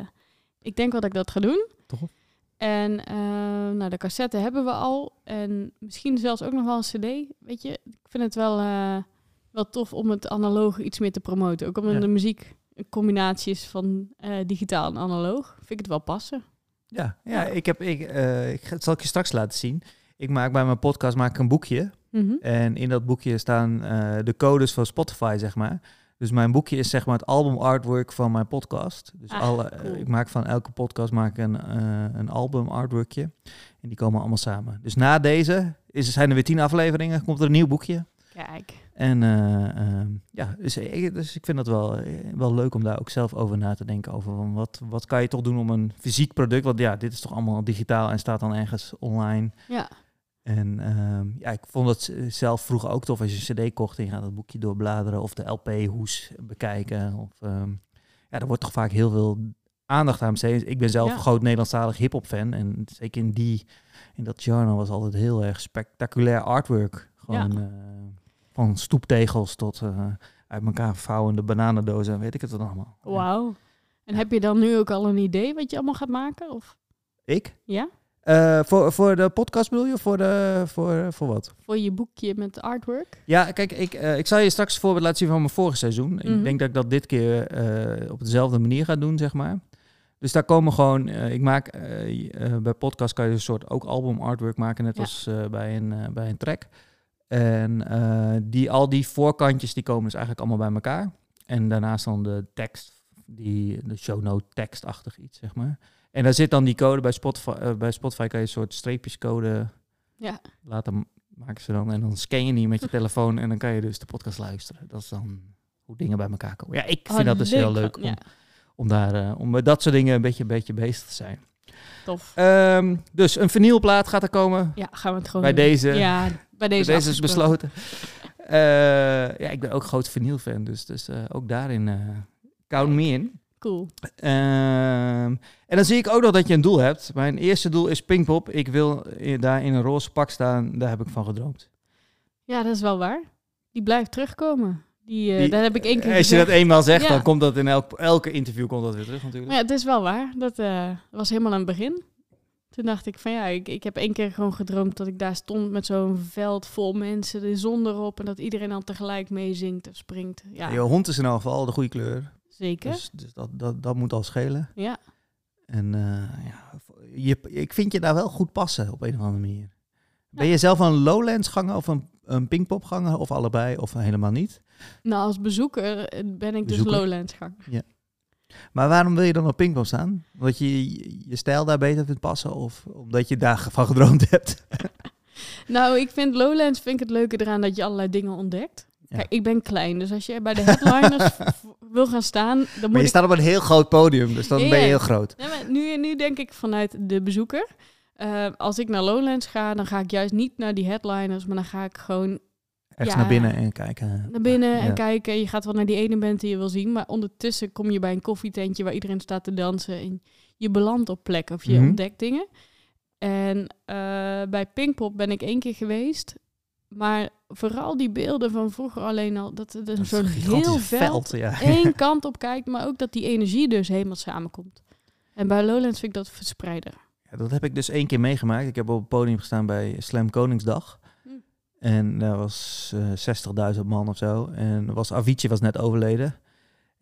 ik denk wel dat ik dat ga doen.
Tof.
En eh, nou, de cassette hebben we al. En misschien zelfs ook nog wel een cd. Weet je, ik vind het wel, eh, wel tof om het analoog iets meer te promoten. Ook omdat
Ja.
de muziek een combinatie is van eh, digitaal en analoog. Vind ik het wel passen.
Ja, ja,
Ja.
ik heb. Ik, ik, zal ik je straks laten zien. Ik maak bij mijn podcast maak ik een boekje.
Mhm.
En in dat boekje staan de codes van Spotify, zeg maar. Dus mijn boekje is zeg maar het album artwork van mijn podcast. Dus
Ah,
alle, eh,
cool.
ik maak van elke podcast maak ik een, eh, een album artworkje. En die komen allemaal samen. Dus na deze is, zijn er weer tien afleveringen. Komt er een nieuw boekje.
Kijk.
En eh, ehm, ja, dus, ik- dus ik vind dat wel, wel leuk om daar ook zelf over na te denken. Over van wat, wat kan je toch doen om een fysiek product. Want ja, dit is toch allemaal digitaal en staat dan ergens online.
Ja.
En ehm, ja, ik vond het z- zelf vroeger ook tof als je een cd kocht en je gaat dat boekje doorbladeren of de LP-hoes bekijken. Of, ehm, ja, er wordt toch vaak heel veel aandacht aan besteed. Ik ben zelf
Ja.
een groot Nederlandstalig hip-hop fan en zeker in die, in dat genre was altijd heel erg spectaculair artwork. Gewoon eh, van stoeptegels tot eh, uit elkaar vouwende bananendozen en weet ik het dan allemaal.
Wauw. En heb je dan nu ook al een idee wat je allemaal gaat maken? Of?
Ik?
Ja?
Eh, voor, voor de podcast bedoel je voor, de, voor, voor wat?
Voor je boekje met artwork?
Ja, kijk, ik, eh, ik zal je straks een voorbeeld laten zien van mijn vorige seizoen.
Mhm.
Ik denk dat ik dat dit keer eh, op dezelfde manier ga doen, zeg maar. Dus daar komen gewoon, ik maak bij podcast kan je een soort ook album artwork maken, net
Ja.
als bij, een, bij een track. En die, al die voorkantjes die komen dus eigenlijk allemaal bij elkaar. En daarnaast dan de tekst, die, de show note tekstachtig iets, zeg maar. En daar zit dan die code bij Spotify. eh, bij Spotify kan je een soort streepjescode
Ja.
laten maken ze dan. En dan scan je die met je telefoon en dan kan je dus de podcast luisteren. Dat is dan hoe dingen bij elkaar komen. Ja, ik vind
Oh,
dat dus heel
leuk.
om,
Ja,
om, daar, eh, om met dat soort dingen een beetje, een beetje bezig te zijn.
tof.
Ehm, dus een vinylplaat gaat er komen.
Ja, gaan we het gewoon
bij
doen.
deze,
Ja, bij
bij
deze,
deze is besloten. Eh, ja, ik ben ook groot vinylfan, dus, dus ook daarin count me in.
Cool.
Ehm, en dan zie ik ook nog dat je een doel hebt. Mijn eerste doel is Pinkpop. Ik wil daar in een roze pak staan. Daar heb ik van gedroomd.
Ja, dat is wel waar. Die blijft terugkomen. Die,
Die-
daar heb ik één keer
Als je
gezegd.
dat eenmaal zegt,
Ja.
dan komt dat in elk, elke interview komt dat weer terug natuurlijk.
Maar ja, het is wel waar. Dat eh, was helemaal aan het begin. Toen dacht ik van ja, ik, ik heb één keer gewoon gedroomd dat ik daar stond met zo'n veld vol mensen, de zon erop en dat iedereen dan tegelijk meezingt of springt. Ja,
Je hond is in elk geval de goede kleur.
Zeker.
Dus, dus dat, dat, dat moet al schelen.
Ja.
En eh, ja, je, ik vind je daar wel goed passen op een of andere manier. Ben je zelf een Lowlands ganger of een, een Pinkpop ganger of allebei of helemaal niet?
Nou, als bezoeker eh, ben ik
Bezoeker?
dus Lowlands gang.
Maar waarom wil je dan op Pinkpop staan? Omdat je je- stijl daar beter vindt passen of omdat je daarvan gedroomd hebt?
Nou, ik vind Lowlands vind ik het leuke eraan dat je allerlei dingen ontdekt.
Ja.
Kijk, ik ben klein, dus als je bij de headliners wil gaan staan, dan moet
Maar je staat op een heel groot podium, dus dan
Ja,
ben je heel groot.
Maar nu, nu denk ik vanuit de bezoeker. Eh, als ik naar Lowlands ga, dan ga ik juist niet naar die headliners, maar dan ga ik gewoon
Echt naar binnen en kijken.
naar binnen en kijken. Je gaat wel naar die ene band die je wil zien, maar ondertussen kom je bij een koffietentje waar iedereen staat te dansen en je belandt op plekken of je
Mhm.
ontdekt dingen. En eh, bij Pinkpop ben ik één keer geweest, maar vooral die beelden van vroeger alleen al, dat het
Dat
een
gigantisch
heel veld
ja.
één kant op kijkt, maar ook dat die energie dus helemaal samenkomt. En bij Lowlands vind ik dat verspreider.
Ja, dat heb ik dus één keer meegemaakt. Ik heb op het podium gestaan bij Slam Koningsdag.
Hm.
En daar was eh 60.000 man of zo. En was, Avicii was net overleden.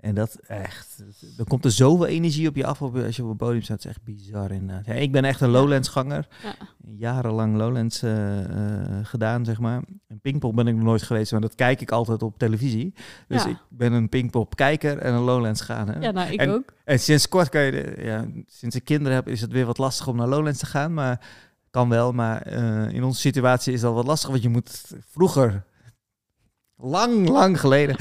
En dat echt, dan komt er zoveel energie op je af op, als je op het podium staat. Het is echt bizar inderdaad. Ja, ik ben echt een Lowlands ganger.
Ja.
Jarenlang Lowlands eh, eh, gedaan, zeg maar. En Pinkpop ben ik nog nooit geweest, maar dat kijk ik altijd op televisie. Dus
Ja.
ik ben een Pinkpop kijker en een Lowlands ganger.
Ja, nou, ik
En-
ook.
En sinds kort kan je, de- ja, sinds ik kinderen heb, is het weer wat lastig om naar Lowlands te gaan. Maar kan wel, maar eh, in onze situatie is dat wat lastig. Want je moet vroeger, lang, lang geleden,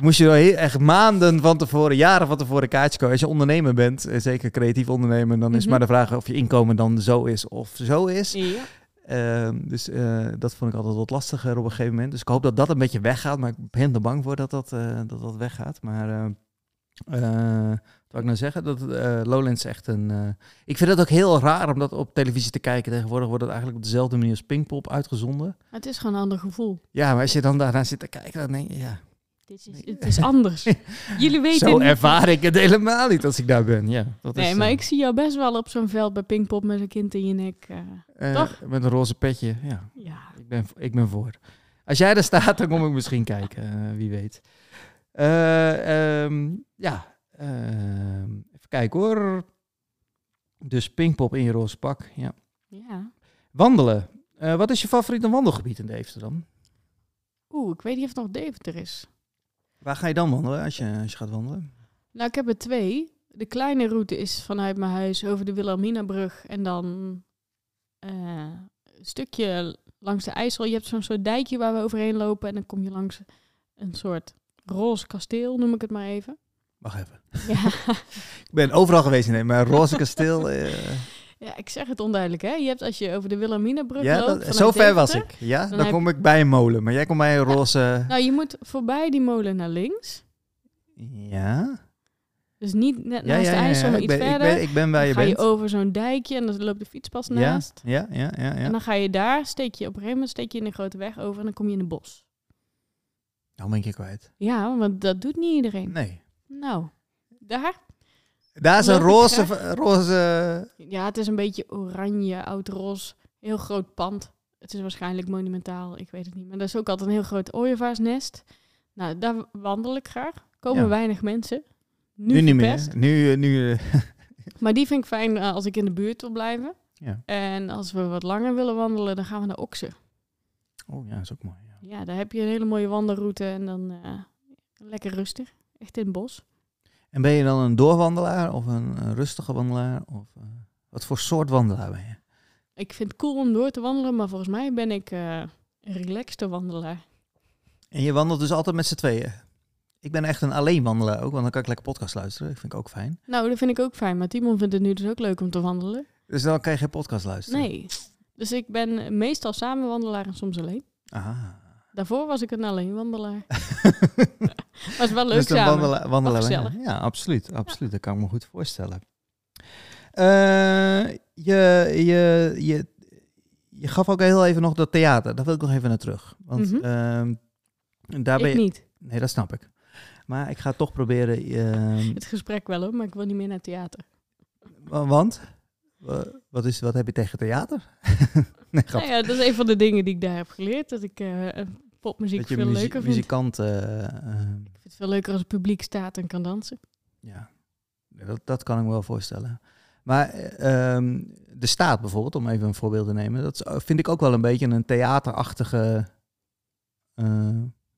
moest je heel, echt maanden van tevoren, jaren van tevoren kaartjes kopen. Als je ondernemer bent, en zeker creatief ondernemer, dan is
Mhm.
maar de vraag of je inkomen dan zo is of zo is.
Ja.
Ehm, dus eh, dat vond ik altijd wat lastiger op een gegeven moment. Dus ik hoop dat dat een beetje weggaat. Maar ik ben er bang voor dat dat, eh, dat, dat weggaat. Maar eh, eh, wat ik nou zeggen? Dat eh, Lowlands echt een... eh, ik vind het ook heel raar om dat op televisie te kijken. Tegenwoordig wordt het eigenlijk op dezelfde manier als Pinkpop uitgezonden.
Het is gewoon een ander gevoel.
Ja, maar als je dan daarna zit te kijken, dan denk je... Ja,
Dit is, het is anders. Jullie weten
zo ervaar ik het helemaal niet als ik daar ben. Ja, dat
Nee,
is,
maar
eh,
ik zie jou best wel op zo'n veld bij Pinkpop met een kind in je nek. toch?
Met een roze petje, ja.
ja.
Ik ben, ik ben voor. Als jij er staat, dan kom ik misschien kijken. wie weet. Eh, ehm, ja. Ehm, even kijken hoor. Dus Pinkpop in je roze pak. Ja.
ja.
Wandelen. Eh, wat is je favoriete wandelgebied in Deventer dan?
Oeh, ik weet niet of het nog Deventer is.
Waar ga je dan wandelen als je, als je gaat wandelen?
Nou, ik heb er twee. De kleine route is vanuit mijn huis over de Wilhelminabrug en dan eh, een stukje langs de IJssel. Je hebt zo'n soort dijkje waar we overheen lopen en dan kom je langs een soort roze kasteel, noem ik het maar even.
Wacht even.
Ja,
Ik ben overal geweest in maar Roze Kasteel. eh,
ja, ik zeg het onduidelijk, hè. Je hebt als je over de Wilhelminabrug
ja,
loopt...
dat, zo ver was ik. Ja,
Dan
kom ik bij een molen. Maar jij komt bij een roze...
Nou, je moet voorbij die molen naar links.
Ja.
Dus niet net
Ja,
naast de IJssel,
ja.
maar
Ik
iets
ben, ik
verder.
ben, ik ben waar
Dan
je
ga je
bent.
over zo'n dijkje en dan loopt de fietspas naast.
ja, ja, ja, ja.
En dan ga je daar, steek je op een gegeven moment steek je in een grote weg over en dan kom je in een bos.
Nou ben ik je kwijt.
Ja, want dat doet niet iedereen.
Nee.
Nou, daar?
Daar is een roze, roze...
Ja, het is een beetje oranje, oud-roze. Heel groot pand. Het is waarschijnlijk monumentaal, ik weet het niet. Maar dat is ook altijd een heel groot ooievaarsnest. Nou, daar wandel ik graag. Komen
Ja.
weinig mensen. Nu,
Nu, niet meer. Nu, eh, nu eh,
Maar die vind ik fijn eh, als ik in de buurt wil blijven.
ja.
En als we wat langer willen wandelen, dan gaan we naar Oksen.
Oh ja, is ook mooi. Ja.
Ja, daar heb je een hele mooie wandelroute en dan lekker rustig. Echt in het bos.
En ben je dan een doorwandelaar of een, een rustige wandelaar? Of, eh, wat voor soort wandelaar ben je?
Ik vind het cool om door te wandelen, maar volgens mij ben ik eh, een relaxte wandelaar.
En je wandelt dus altijd met z'n tweeën? Ik ben echt een alleenwandelaar ook, want dan kan ik lekker podcast luisteren. Dat vind ik ook fijn.
Nou, dat vind ik ook fijn. Maar Timon vindt het nu dus ook leuk om te wandelen.
Dus dan kan je geen podcast luisteren?
Nee. Dus ik ben meestal samen wandelaar en soms alleen.
Ah.
Daarvoor was ik een alleenwandelaar. is wel leuk
dus wandelen
Wel
we-
gezellig.
Ja, absoluut. absoluut. Dat kan ik me goed voorstellen. Eh, je, je, je, je gaf ook heel even nog dat theater. Daar wil ik nog even naar terug. Want
Mhm.
ehm, daar ben
ik
je...
niet.
Nee, dat snap ik. Maar ik ga toch proberen... ehm,
Het gesprek wel hoor, maar ik wil niet meer naar theater.
wa- want? Wa- Wat, is, wat heb je tegen theater? nee.
Nou ja, dat is een van de dingen die ik daar heb geleerd. Dat ik eh, popmuziek
dat je
veel
muzie-
leuker vind.
muzikant... eh, eh,
Ik vind het veel leuker als het publiek staat en kan dansen.
Ja, dat, dat kan ik me wel voorstellen. Maar eh, ehm, de staat bijvoorbeeld, om even een voorbeeld te nemen, dat vind ik ook wel een beetje een theaterachtige, eh,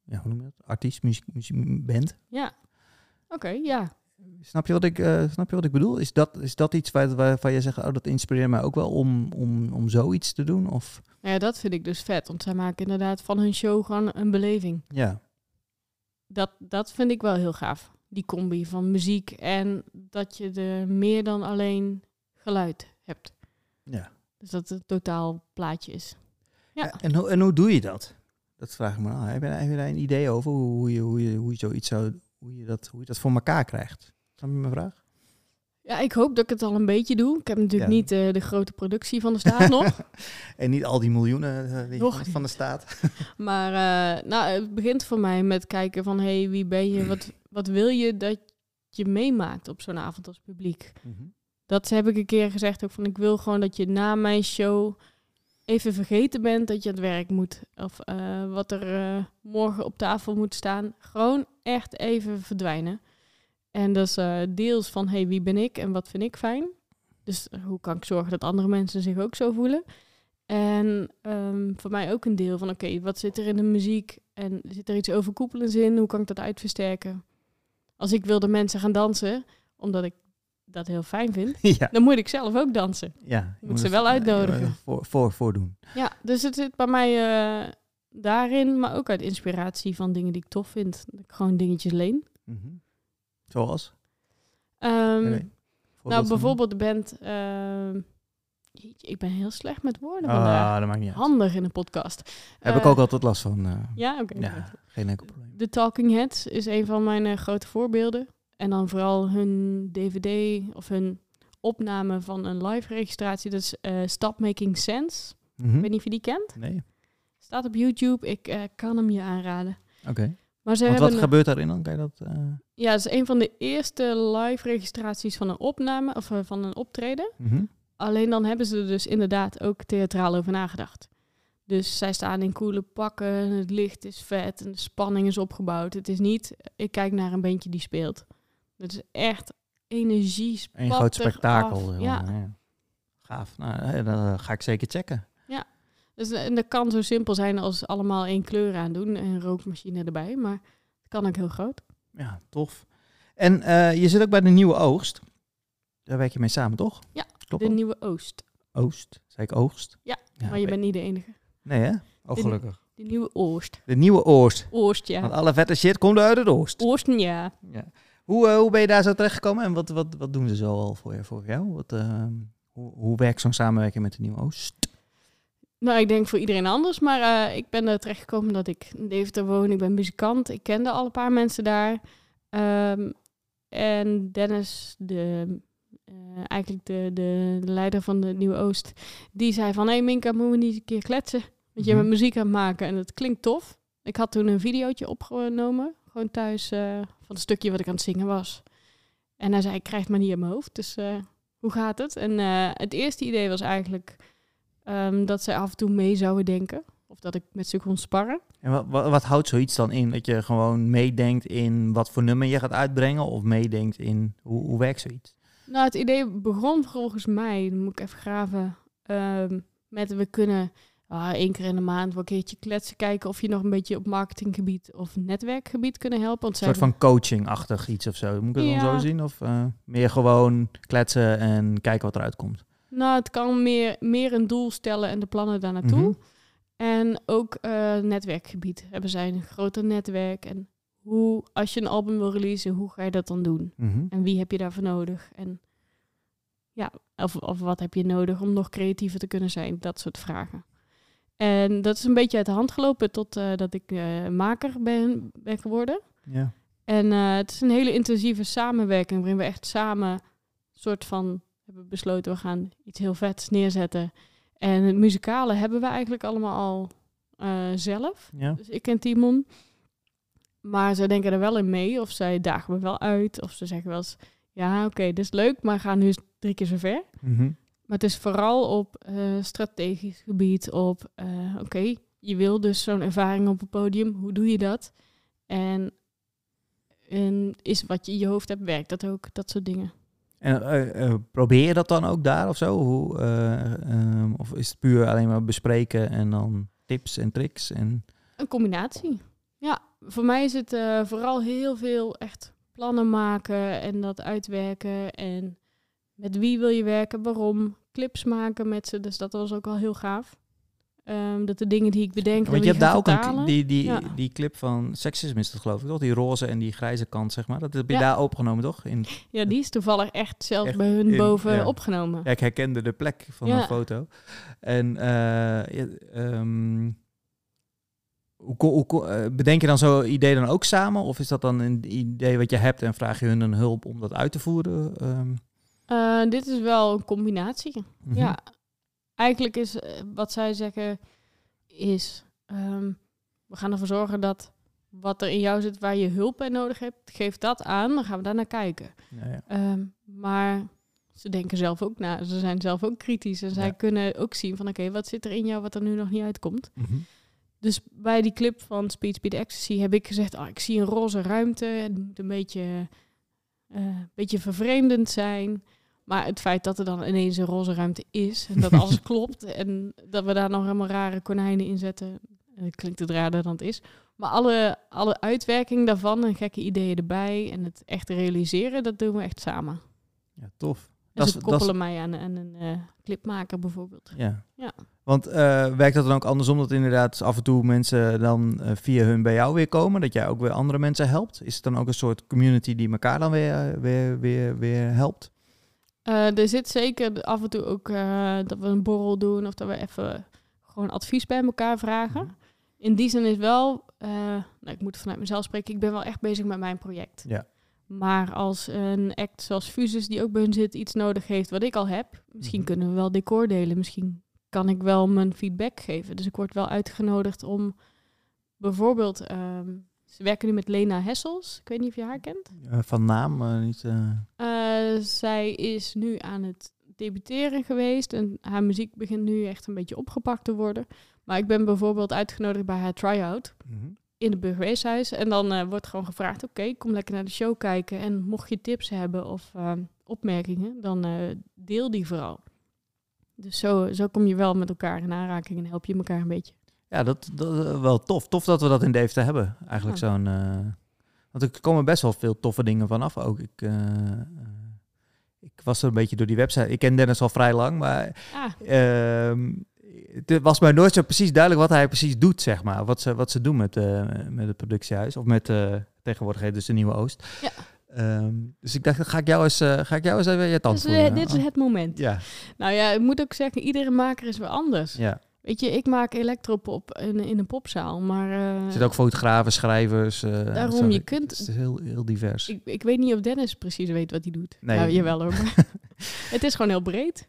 ja, hoe noem je dat? Artiest, muziek, muziek, band.
Ja. Oké, ja.
Snap je wat ik, eh, snap je wat ik bedoel? Is dat, is dat iets waar, waarvan je zegt, oh, dat inspireert mij ook wel om, om, om zoiets te doen? Of,
Nou ja, dat vind ik dus vet. Want zij maken inderdaad van hun show gewoon een beleving.
ja,
Dat, dat vind ik wel heel gaaf. Die combi van muziek en dat je er meer dan alleen geluid hebt.
ja.
Dus dat het een totaal plaatje is. Ja.
En, hoe, en hoe doe je dat? Dat vraag ik me af. Heb je, heb je daar een idee over hoe, hoe, je, hoe, je, hoe je zoiets zou, hoe je, dat, hoe je dat voor elkaar krijgt? Snap je mijn vraag?
Ja, ik hoop dat ik het al een beetje doe. Ik heb natuurlijk
Ja.
niet eh, de grote productie van de staat nog.
En niet al die miljoenen eh, die
Nog
van, de staat.
Maar eh, nou, het begint voor mij met kijken van... hé, hey, wie ben je? Wat, wat wil je dat je meemaakt op zo'n avond als publiek? Dat heb ik een keer gezegd ook van... ik wil gewoon dat je na mijn show even vergeten bent dat je aan het werk moet. Of wat er morgen op tafel moet staan. Gewoon echt even verdwijnen. En dat is eh, deels van, hey, wie ben ik en wat vind ik fijn? Dus hoe kan ik zorgen dat andere mensen zich ook zo voelen? En ehm, voor mij ook een deel van, oké, wat zit er in de muziek? En zit er iets overkoepelends in? Hoe kan ik dat uitversterken? Als ik wilde mensen gaan dansen, omdat ik dat heel fijn vind,
ja.
dan moet ik zelf ook dansen.
ja. je
Moet ze wel
eh,
uitnodigen.
Voor, voor, voordoen.
Ja, dus het zit bij mij eh, daarin, maar ook uit inspiratie van dingen die ik tof vind. Dat ik gewoon dingetjes leen.
Mhm. Zoals?
Ehm.
Voorbeeld
nou, bijvoorbeeld de band. ehm, jeetje, ik ben heel slecht met woorden vandaag.
Ah, dat maakt niet uit.
Handig in een podcast.
Heb ik
Eh,
ook altijd last van. eh,
Ja, oké.
ja, geen enkel probleem.
De Talking Heads is een van mijn eh, grote voorbeelden. En dan vooral hun DVD of hun opname van een live registratie. Dat is eh, Stop Making Sense.
Mhm.
Ik weet niet of je die kent.
Nee,
Staat op YouTube. Ik kan hem je aanraden.
oké.
Maar ze
Want
hebben
wat
een-
gebeurt daarin dan? Kan je dat... eh,
Ja, het is een van de eerste live registraties van een opname of eh, van een optreden.
mhm.
Alleen dan hebben ze er dus inderdaad ook theatraal over nagedacht. Dus zij staan in coole pakken, het licht is vet en de spanning is opgebouwd. Het is niet, ik kijk naar een bandje die speelt. Het is echt energie,
Een groot spektakel.
Ja.
Gaaf. Nou, dat eh, ga ik zeker checken.
Dus, en dat kan zo simpel zijn als allemaal één kleur aandoen en een rookmachine erbij. Maar het kan ook heel groot.
Ja, tof. En eh, je zit ook bij de Nieuwe Oogst. Daar werk je mee samen, toch?
Ja,
Klopt
de nieuwe Oost.
Oost. Zei ik Oogst?
Ja,
ja
maar je bent niet de enige.
Nee, hè? Oh, gelukkig.
De nieuwe Oost.
De Nieuwe Oost.
Oost, ja.
Want alle vette shit komt uit het Oost.
Oosten, ja.
Ja. Hoe, eh, hoe ben je daar zo terechtgekomen en wat, wat, wat doen ze zo al voor, je, voor jou? Wat, eh, hoe, hoe werkt zo'n samenwerking met de Nieuwe Oost?
Nou, ik denk voor iedereen anders, maar eh, ik ben er terecht gekomen dat ik in Deventer woon. Ik ben muzikant. Ik kende al een paar mensen daar. Ehm, en Dennis, de, eh, eigenlijk de, de, de leider van de Nieuwe Oost, die zei van... Hé hey Minka, moeten we niet een keer kletsen? Want je
Mhm.
bent muziek aan het maken en het klinkt tof. Ik had toen een videootje opgenomen, gewoon thuis, eh, van het stukje wat ik aan het zingen was. En hij zei, ik krijg het maar niet in mijn hoofd, dus hoe gaat het? En het eerste idee was eigenlijk ehm, dat zij af en toe mee zouden denken. Of dat ik met ze kon sparren.
En wat, wat, wat houdt zoiets dan in? Dat je gewoon meedenkt in wat voor nummer je gaat uitbrengen? Of meedenkt in hoe, hoe werkt zoiets?
Nou, het idee begon volgens mij, dan moet ik even graven, ehm, met we kunnen ah, één keer in de maand wel een keertje kletsen, kijken of je nog een beetje op marketinggebied of netwerkgebied kunnen helpen. Want
Een soort van coaching-achtig iets of zo. Moet ik het dan zo zien? Of eh, meer gewoon kletsen en kijken wat eruit komt?
Nou, het kan meer, meer een doel stellen en de plannen daar naartoe.
Mhm.
En ook eh, netwerkgebied. Hebben zij een groter netwerk? En hoe, als je een album wil releasen, hoe ga je dat dan doen?
Mhm.
En wie heb je daarvoor nodig? En ja, of, of wat heb je nodig om nog creatiever te kunnen zijn? Dat soort vragen. En dat is een beetje uit de hand gelopen totdat dat ik eh, maker ben, ben geworden.
Ja.
En eh, het is een hele intensieve samenwerking waarin we echt samen soort van hebben besloten we gaan iets heel vets neerzetten. En het muzikale hebben we eigenlijk allemaal al eh, zelf.
ja.
Dus ik en Timon. Maar zij denken er wel in mee. Of zij dagen me wel uit. Of ze zeggen wel eens... Ja, oké, dit is leuk, maar ga nu eens drie keer zo ver.
Mhm.
Maar het is vooral op eh, strategisch gebied. Op, eh, oké, je wil dus zo'n ervaring op het podium. Hoe doe je dat? En, en is wat je in je hoofd hebt, werkt dat ook? Dat soort dingen.
En eh, eh, probeer je dat dan ook daar of zo? Hoe, eh, ehm, of is het puur alleen maar bespreken en dan tips en tricks? En...
Een combinatie. Ja, voor mij is het vooral heel veel echt plannen maken en dat uitwerken. En met wie wil je werken, waarom. Clips maken met ze, dus dat was ook wel heel gaaf. Ehm, dat de dingen die ik bedenk,
Want je hebt daar ook
vertalen.
die, die,
Ja.
die clip van seksisme is dat geloof ik toch? Die roze en die grijze kant, zeg maar. Dat heb je
Ja.
daar opgenomen, toch? In,
Ja, die is toevallig echt
Echt
bij hun
in-
boven
ja.
opgenomen.
ja, ik herkende de plek van een foto. En eh, ehm, hoe, hoe, eh, bedenk je dan zo'n idee dan ook samen? Of is dat dan een idee wat je hebt en vraag je hun een hulp om dat uit te voeren? Ehm,
Eh, dit is wel een combinatie.
mhm.
Ja, eigenlijk is eh, wat zij zeggen is, ehm, we gaan ervoor zorgen dat wat er in jou zit waar je hulp bij nodig hebt, geef dat aan, dan gaan we daar naar kijken.
Ja, ja.
Ehm, maar ze denken zelf ook na, ze zijn zelf ook kritisch en zij
Ja.
kunnen ook zien van oké, wat zit er in jou wat er nu nog niet uitkomt.
Mhm.
Dus bij die clip van Speed Speed Ecstasy heb ik gezegd, ah, ik zie een roze ruimte, het moet een beetje eh, een beetje vervreemdend zijn. Maar het feit dat er dan ineens een roze ruimte is en dat alles klopt en dat we daar nog helemaal rare konijnen in zetten, eh, klinkt het raarder dan het is. Maar alle, alle uitwerking daarvan en gekke ideeën erbij en het echt realiseren, dat doen we echt samen.
Ja, tof.
Dus
Dat
ze koppelen mij aan, aan een eh, clipmaker bijvoorbeeld.
Ja.
Ja.
Want eh, werkt dat dan ook andersom dat inderdaad af en toe mensen dan via hun bij jou weer komen, dat jij ook weer andere mensen helpt? Is het dan ook een soort community die elkaar dan weer, weer, weer, weer helpt?
Eh, er zit zeker af en toe ook eh, dat we een borrel doen of dat we even gewoon advies bij elkaar vragen. In die zin is wel, eh, nou, ik moet vanuit mezelf spreken, ik ben wel echt bezig met mijn project.
Ja.
Maar als een act zoals Fusus, die ook bij hun zit, iets nodig heeft wat ik al heb, misschien
Mhm.
kunnen we wel decor delen. Misschien kan ik wel mijn feedback geven. Dus ik word wel uitgenodigd om bijvoorbeeld, ehm, ze werken nu met Lena Hessels. Ik weet niet of je haar kent.
Eh, van naam, eh, niet... eh,
zij is nu aan het debuteren geweest en haar muziek begint nu echt een beetje opgepakt te worden. Maar ik ben bijvoorbeeld uitgenodigd bij haar try-out
mhm.
in het burgerweeshuis. En dan wordt gewoon gevraagd, oké, kom lekker naar de show kijken. En mocht je tips hebben of eh, opmerkingen, dan deel die vooral. Dus zo, zo kom je wel met elkaar in aanraking en help je elkaar een beetje.
Ja, dat, dat is wel tof. Tof dat we dat in Deventer hebben. Eigenlijk
Ja.
zo'n... eh, want er komen best wel veel toffe dingen vanaf ook. Ik, eh, eh, ik was er een beetje door die website. Ik ken Dennis al vrij lang, maar
Ah,
ehm, het was mij nooit zo precies duidelijk wat hij precies doet, zeg maar. Wat ze, wat ze doen met, eh, met het productiehuis. Of met eh tegenwoordig heet dus de Nieuwe Oost.
Ja.
Ehm, dus ik dacht, ga ik jou eens, eh, ga ik jou eens even je tand
dus, eh,
voelen?
dit is het moment.
Ja,
Nou ja, ik moet ook zeggen, iedere maker is weer anders.
ja.
Weet je, ik maak electropop in, in een popzaal, maar... eh,
Er zitten ook fotografen, schrijvers. eh,
Daarom,
zo.
je kunt-
Het is heel, heel divers.
Ik, ik weet niet of Dennis precies weet wat hij doet.
Nee.
Nou, jawel hoor. het is gewoon heel breed.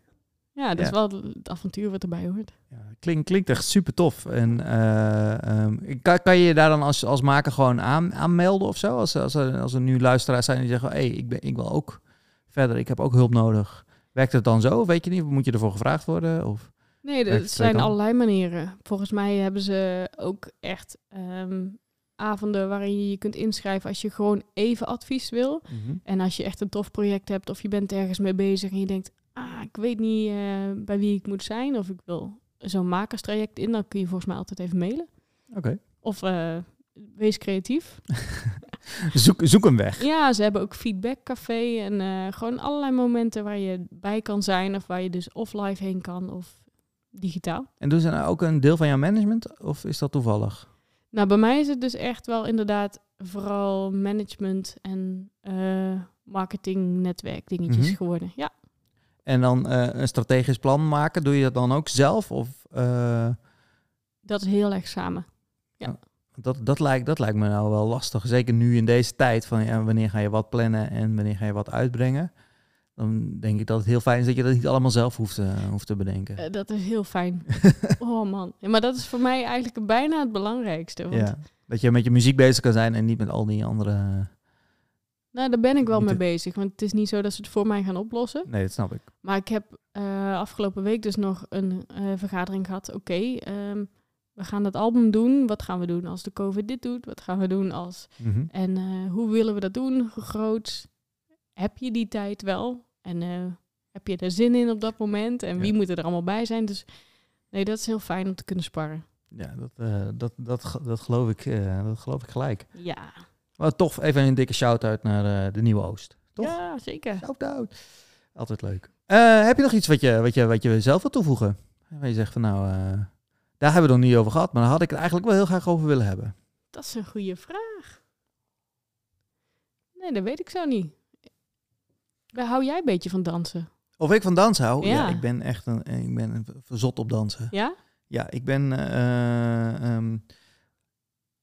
Ja, dat
Ja.
is wel het avontuur wat erbij hoort.
Ja, klinkt, klinkt echt super tof. En eh, ehm, kan, kan je je daar dan als, als maker gewoon aan, aanmelden of zo? Als, als, er, als er nu luisteraars zijn die zeggen: hé, hey, ik, ben, ik wil ook verder, ik heb ook hulp nodig. Werkt het dan zo? Weet je niet? Moet je ervoor gevraagd worden? Of?
Nee, er zijn allerlei manieren. Volgens mij hebben ze ook echt ehm, avonden waarin je je kunt inschrijven als je gewoon even advies wil. En als je echt een tof project hebt of je bent ergens mee bezig en je denkt, ah, ik weet niet eh, bij wie ik moet zijn of ik wil zo'n makerstraject in, dan kun je volgens mij altijd even mailen.
Oké.
Of eh, wees creatief.
Zoek, zoek een weg.
Ja, ze hebben ook feedbackcafé en eh, gewoon allerlei momenten waar je bij kan zijn of waar je dus of live heen kan of digitaal.
En doen ze nou ook een deel van jouw management? Of is dat toevallig?
Nou, bij mij is het dus echt wel inderdaad vooral management en eh marketing, netwerk dingetjes
Mhm.
geworden. Ja,
En dan eh, een strategisch plan maken, doe je dat dan ook zelf? Of eh,
dat is heel erg samen.
dat, dat, lijkt, dat lijkt me nou wel lastig. Zeker nu in deze tijd van ja, wanneer ga je wat plannen en wanneer ga je wat uitbrengen. Dan denk ik dat het heel fijn is dat je dat niet allemaal zelf hoeft, te hoeft te bedenken.
Eh, dat is heel fijn. oh man. Ja, maar dat is voor mij eigenlijk bijna het belangrijkste. Want
ja. Dat je met je muziek bezig kan zijn en niet met al die andere...
nou, daar ben ik wel mee bezig. Want het is niet zo dat ze het voor mij gaan oplossen.
Nee, dat snap ik.
Maar ik heb eh, afgelopen week dus nog een vergadering gehad. Oké, ehm, we gaan het album doen. Wat gaan we doen als de COVID dit doet? Wat gaan we doen als...
Mhm.
En hoe willen we dat doen? Hoe groot? Heb je die tijd wel? En eh, heb je er zin in op dat moment? En wie
Ja.
moet er allemaal bij zijn? Dus nee, dat is heel fijn om te kunnen sparren.
Ja, dat, eh, dat, dat, dat, geloof ik, eh, dat geloof ik gelijk.
Ja,
Maar tof, even een dikke shout-out naar de Nieuwe Oost. Toch?
ja zeker.
Shout-out. Altijd leuk. Heb je nog iets wat je, wat, je, wat je zelf wil toevoegen? Waar je zegt van nou, daar hebben we het nog niet over gehad, maar daar had ik het eigenlijk wel heel graag over willen hebben.
Dat is een goede vraag. Nee, dat weet ik zo niet. Hou jij een beetje van dansen?
Of ik van dans hou? Ja,
Ja.
ik ben echt een, ik ben een verzot op dansen.
Ja?
Ja, ik ben eh, ehm,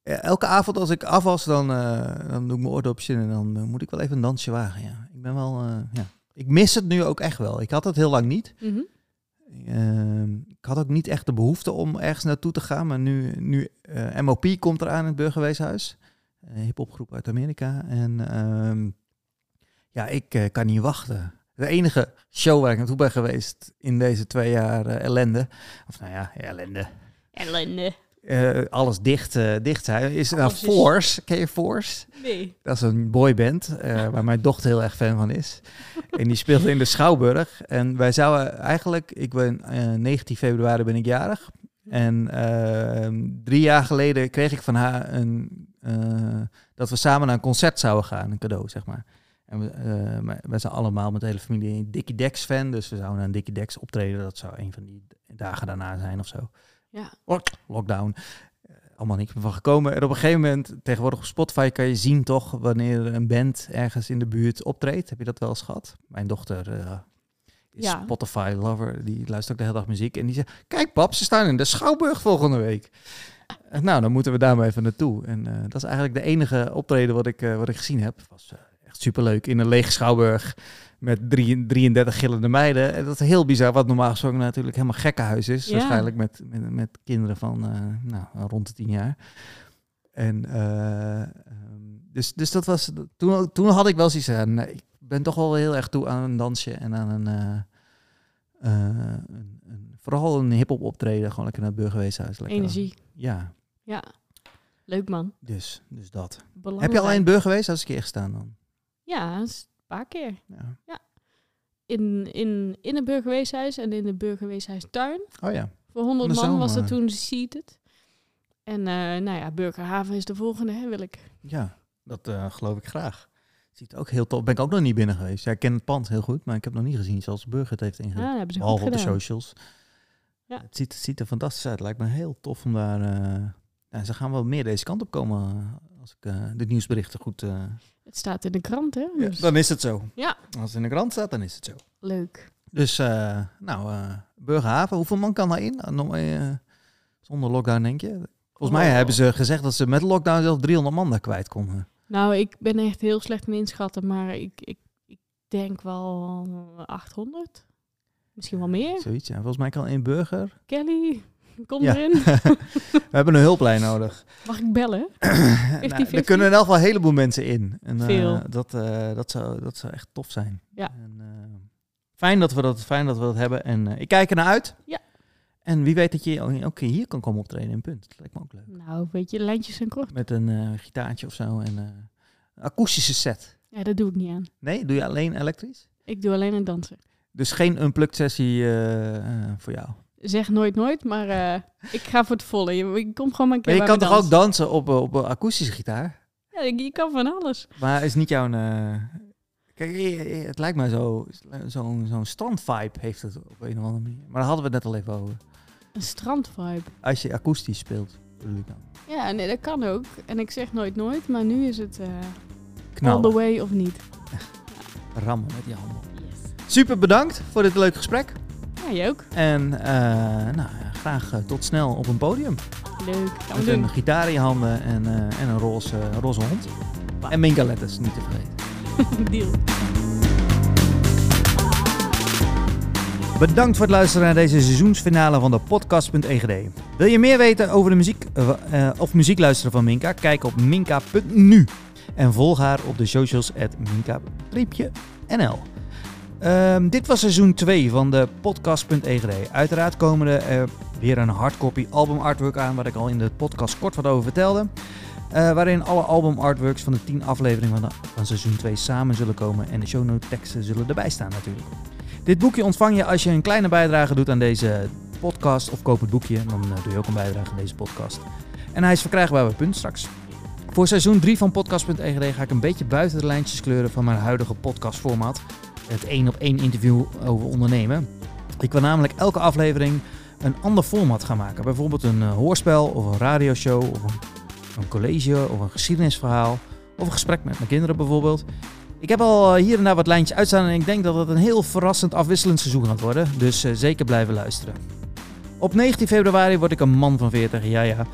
ja, elke avond als ik afwas, dan, eh, dan doe ik mijn oordopjes in en dan eh, moet ik wel even een dansje wagen. Ja. Ik ben wel, eh, ja. Ik mis het nu ook echt wel. Ik had het heel lang niet.
Mhm.
Ehm, ik had ook niet echt de behoefte om ergens naartoe te gaan. Maar nu, nu eh, MOP komt eraan in het Burgerweeshuis. Een hiphopgroep uit Amerika. En ehm, ja, ik eh, kan niet wachten. De enige show waar ik naartoe ben geweest in deze twee jaar eh, ellende. Of nou ja, ellende.
Ellende.
eh, alles dicht, dicht zijn. Is nou Force, ken je Force?
Nee.
Dat is een boyband eh, waar mijn dochter heel erg fan van is. En die speelde in de Schouwburg. En wij zouden eigenlijk, ik ben eh, 19 februari ben ik jarig. En eh, drie jaar geleden kreeg ik van haar een, dat we samen naar een concert zouden gaan, een cadeau zeg maar. En we, eh, wij zijn allemaal met de hele familie een Dickie Dex fan, dus we zouden naar een Dickie Dex optreden. Dat zou een van die dagen daarna zijn of zo.
Ja.
Lock- Lockdown. Eh, allemaal niet meer van gekomen. En op een gegeven moment, tegenwoordig op Spotify kan je zien toch wanneer een band ergens in de buurt optreedt. Heb je dat wel eens gehad? Mijn dochter eh, is
Ja.
Spotify lover. Die luistert ook de hele dag muziek. En die zegt, kijk pap, ze staan in de Schouwburg volgende week. Nou, dan moeten we daar maar even naartoe. En dat is eigenlijk de enige optreden wat ik, wat ik gezien heb. was echt superleuk. In een lege Schouwburg met drie- 33 gillende meiden. En dat is heel bizar, wat normaal gesproken natuurlijk helemaal gekkenhuis is.
Ja.
Waarschijnlijk met, met, met kinderen van eh, nou, rond de tien jaar. En eh, ehm, dus, dus dat was. Toen, toen had ik wel zoiets aan. nee, ik ben toch wel heel erg toe aan een dansje en aan een. eh, een, een vooral een hip-hop optreden. Gewoon lekker naar het burgerweeshuis. Lekker.
Energie.
Ja,
Ja. Leuk man.
dus, dus dat. Heb je al in het burgerweeshuis een keer gestaan dan?
Ja, dat een paar keer.
Ja.
In, in, in het burgerweeshuis en in de burgerweeshuistuin.
Oh ja.
Voor 100
De
man was er toen seated. En eh, nou ja, Burgerhaven is de volgende, hè, wil ik.
Ja, dat eh, geloof ik graag. Ziet ook heel tof. Ben ik ook nog niet binnen geweest. Ja, ik ken het pand heel goed, maar ik heb nog niet gezien zoals de burger het heeft
Ja,
ingericht.
dat hebben ze goed
Behalve op de socials.
Ja.
Het, ziet, het ziet er fantastisch uit. Lijkt me heel tof om daar... eh, ja, ze gaan wel meer deze kant op komen als ik eh, de nieuwsberichten goed... eh,
Het staat in de krant, hè?
ja,
Dus
dan is het zo.
Ja.
Als het in de krant staat, dan is het zo.
leuk.
Dus, eh, nou, Burgerhaven, hoeveel man kan daarin? Eh, zonder lockdown, denk je? Volgens mij
Oh.
hebben ze gezegd dat ze met lockdown zelfs 300 man daar kwijt konden.
Nou, ik ben echt heel slecht in inschatten, maar ik, ik, ik denk wel 800. Misschien wel meer.
Zoiets, ja. Volgens mij kan één burger...
Kelly, kom
Ja.
erin.
We hebben een hulplijn nodig.
Mag ik bellen?
nou, er kunnen in elk geval een heleboel mensen in. En, eh,
Veel.
dat, eh, dat, zou, dat zou echt tof zijn.
Ja.
En, eh, fijn, dat we dat, fijn dat we dat hebben. En ik kijk er naar uit.
Ja.
En wie weet dat je ook hier kan komen optreden in Punt. Dat lijkt me ook leuk.
Nou, weet je, lijntjes zijn kort.
Met een gitaartje of zo. En een akoestische set.
Ja, dat doe ik niet aan.
Nee, doe je alleen elektrisch?
Ik doe alleen een dansen.
Dus geen unplugged sessie voor jou.
Zeg nooit nooit, maar eh, ik ga voor het volle. Je, je komt gewoon maar een keer
Maar je kan toch ook
dansen.
op, eh, op een akoestische gitaar?
Ja, je je kan van alles.
Maar is niet jouw... eh, Kijk, het lijkt mij zo... Zo'n zo'n strandvibe heeft het op een of andere manier. Maar daar hadden we het net al even over.
Een strandvibe.
Als je akoestisch speelt, bedoel ik dan.
Ja, nee, dat kan ook. En ik zeg nooit nooit, maar nu is het eh all the way of niet.
rammen met die handen.
Yes.
Super bedankt voor dit leuke gesprek.
Ja, je ook.
En eh, nou, graag eh, tot snel op een podium.
Leuk. We
Met een gitaar in je handen en, eh, en een roze, roze hond. En Minka letters, niet te vergeten.
Deal.
Bedankt voor het luisteren naar deze seizoensfinale van de podcast.egd. Wil je meer weten over de muziek of muziek luisteren van Minka? Kijk op minka.nu en volg haar op de socials at minka-nl. Ehm, dit was seizoen 2 van de podcast.egd. Uiteraard komen er eh, weer een hardcopy album artwork aan, waar ik al in de podcast kort wat over vertelde. Eh, waarin alle album artworks van de 10 afleveringen van, van seizoen 2 samen zullen komen en de shownote teksten zullen erbij staan natuurlijk. Dit boekje ontvang je als je een kleine bijdrage doet aan deze podcast of koop het boekje. Dan eh, doe je ook een bijdrage aan deze podcast. En hij is verkrijgbaar bij Punt straks. Voor seizoen 3 van podcast.egd ga ik een beetje buiten de lijntjes kleuren van mijn huidige podcastformat. Het één op één interview over ondernemen. Ik wil namelijk elke aflevering een ander format gaan maken. Bijvoorbeeld een eh, hoorspel of een radioshow of een, een college of een geschiedenisverhaal. Of een gesprek met mijn kinderen bijvoorbeeld. Ik heb al eh, hier en daar wat lijntjes uitstaan en ik denk dat het een heel verrassend afwisselend seizoen gaat worden. Dus eh, zeker blijven luisteren. Op 19 februari word ik een man van 40, ja ja.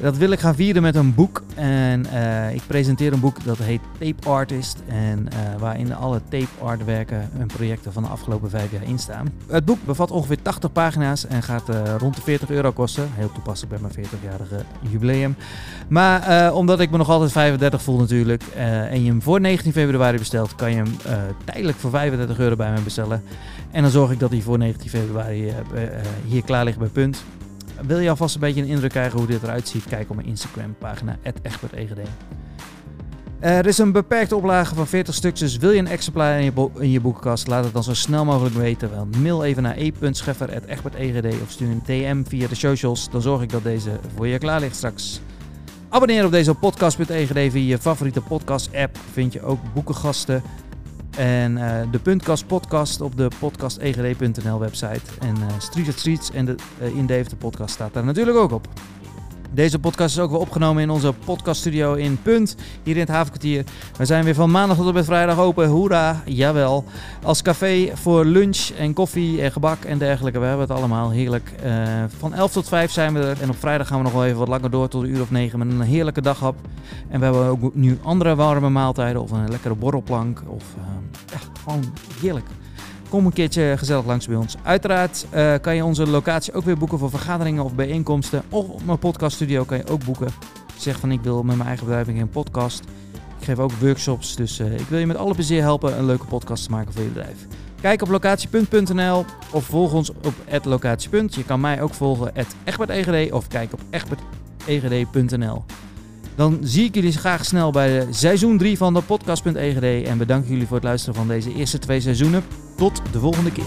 Dat wil ik gaan vieren met een boek. En eh, ik presenteer een boek dat heet Tape Artist. En eh, waarin alle tape artwerken en projecten van de afgelopen vijf jaar in staan. Het boek bevat ongeveer 80 pagina's en gaat eh, rond de 40 euro kosten. Heel toepasselijk bij mijn 40-jarige jubileum. Maar omdat ik me nog altijd 35 voel natuurlijk. en je hem voor 19 februari bestelt, kan je hem tijdelijk voor 35 euro bij me bestellen. En dan zorg ik dat hij voor 19 februari hier klaar ligt bij Punt. Wil je alvast een beetje een indruk krijgen hoe dit eruit ziet? Kijk op mijn Instagram pagina @egbertegd. Er is een beperkte oplage van 40 stuks, dus wil je een exemplaar in je, in je boekenkast, laat het dan zo snel mogelijk weten. Wel, mail even naar e.scheffer.egbertegd of stuur een DM via de socials, dan zorg ik dat deze voor je klaar ligt straks. Abonneer op deze podcast.egd via je favoriete podcast-app. Vind je ook boekengasten en uh, de Puntkast podcast op de podcastegd.nl website. En uh, Street of Streets en de uh, de podcast staat daar natuurlijk ook op. Deze podcast is ook weer opgenomen in onze podcaststudio in Punt, hier in het Havenkwartier. We zijn weer van maandag tot en met vrijdag open, hoera, jawel. Als café voor lunch en koffie en gebak en dergelijke, we hebben het allemaal heerlijk. Uh, van 11 tot 5 zijn we er en op vrijdag gaan we nog wel even wat langer door tot een uur of 9 met een heerlijke daghap. En we hebben ook nu andere warme maaltijden of een lekkere borrelplank of uh, ja, gewoon heerlijk. Kom een keertje gezellig langs bij ons. Uiteraard uh, kan je onze locatie ook weer boeken voor vergaderingen of bijeenkomsten. Of op mijn podcaststudio kan je ook boeken. Zeg van ik wil met mijn eigen bedrijf een podcast. Ik geef ook workshops, dus uh, ik wil je met alle plezier helpen een leuke podcast te maken voor je bedrijf. Kijk op locatiepunt.nl of volg ons op locatiepunt. Je kan mij ook volgen @egbertegd of kijk op egbertegd.nl. Dan zie ik jullie graag snel bij seizoen 3 van de podcast.egd. En bedank jullie voor het luisteren van deze eerste twee seizoenen. Tot de volgende keer.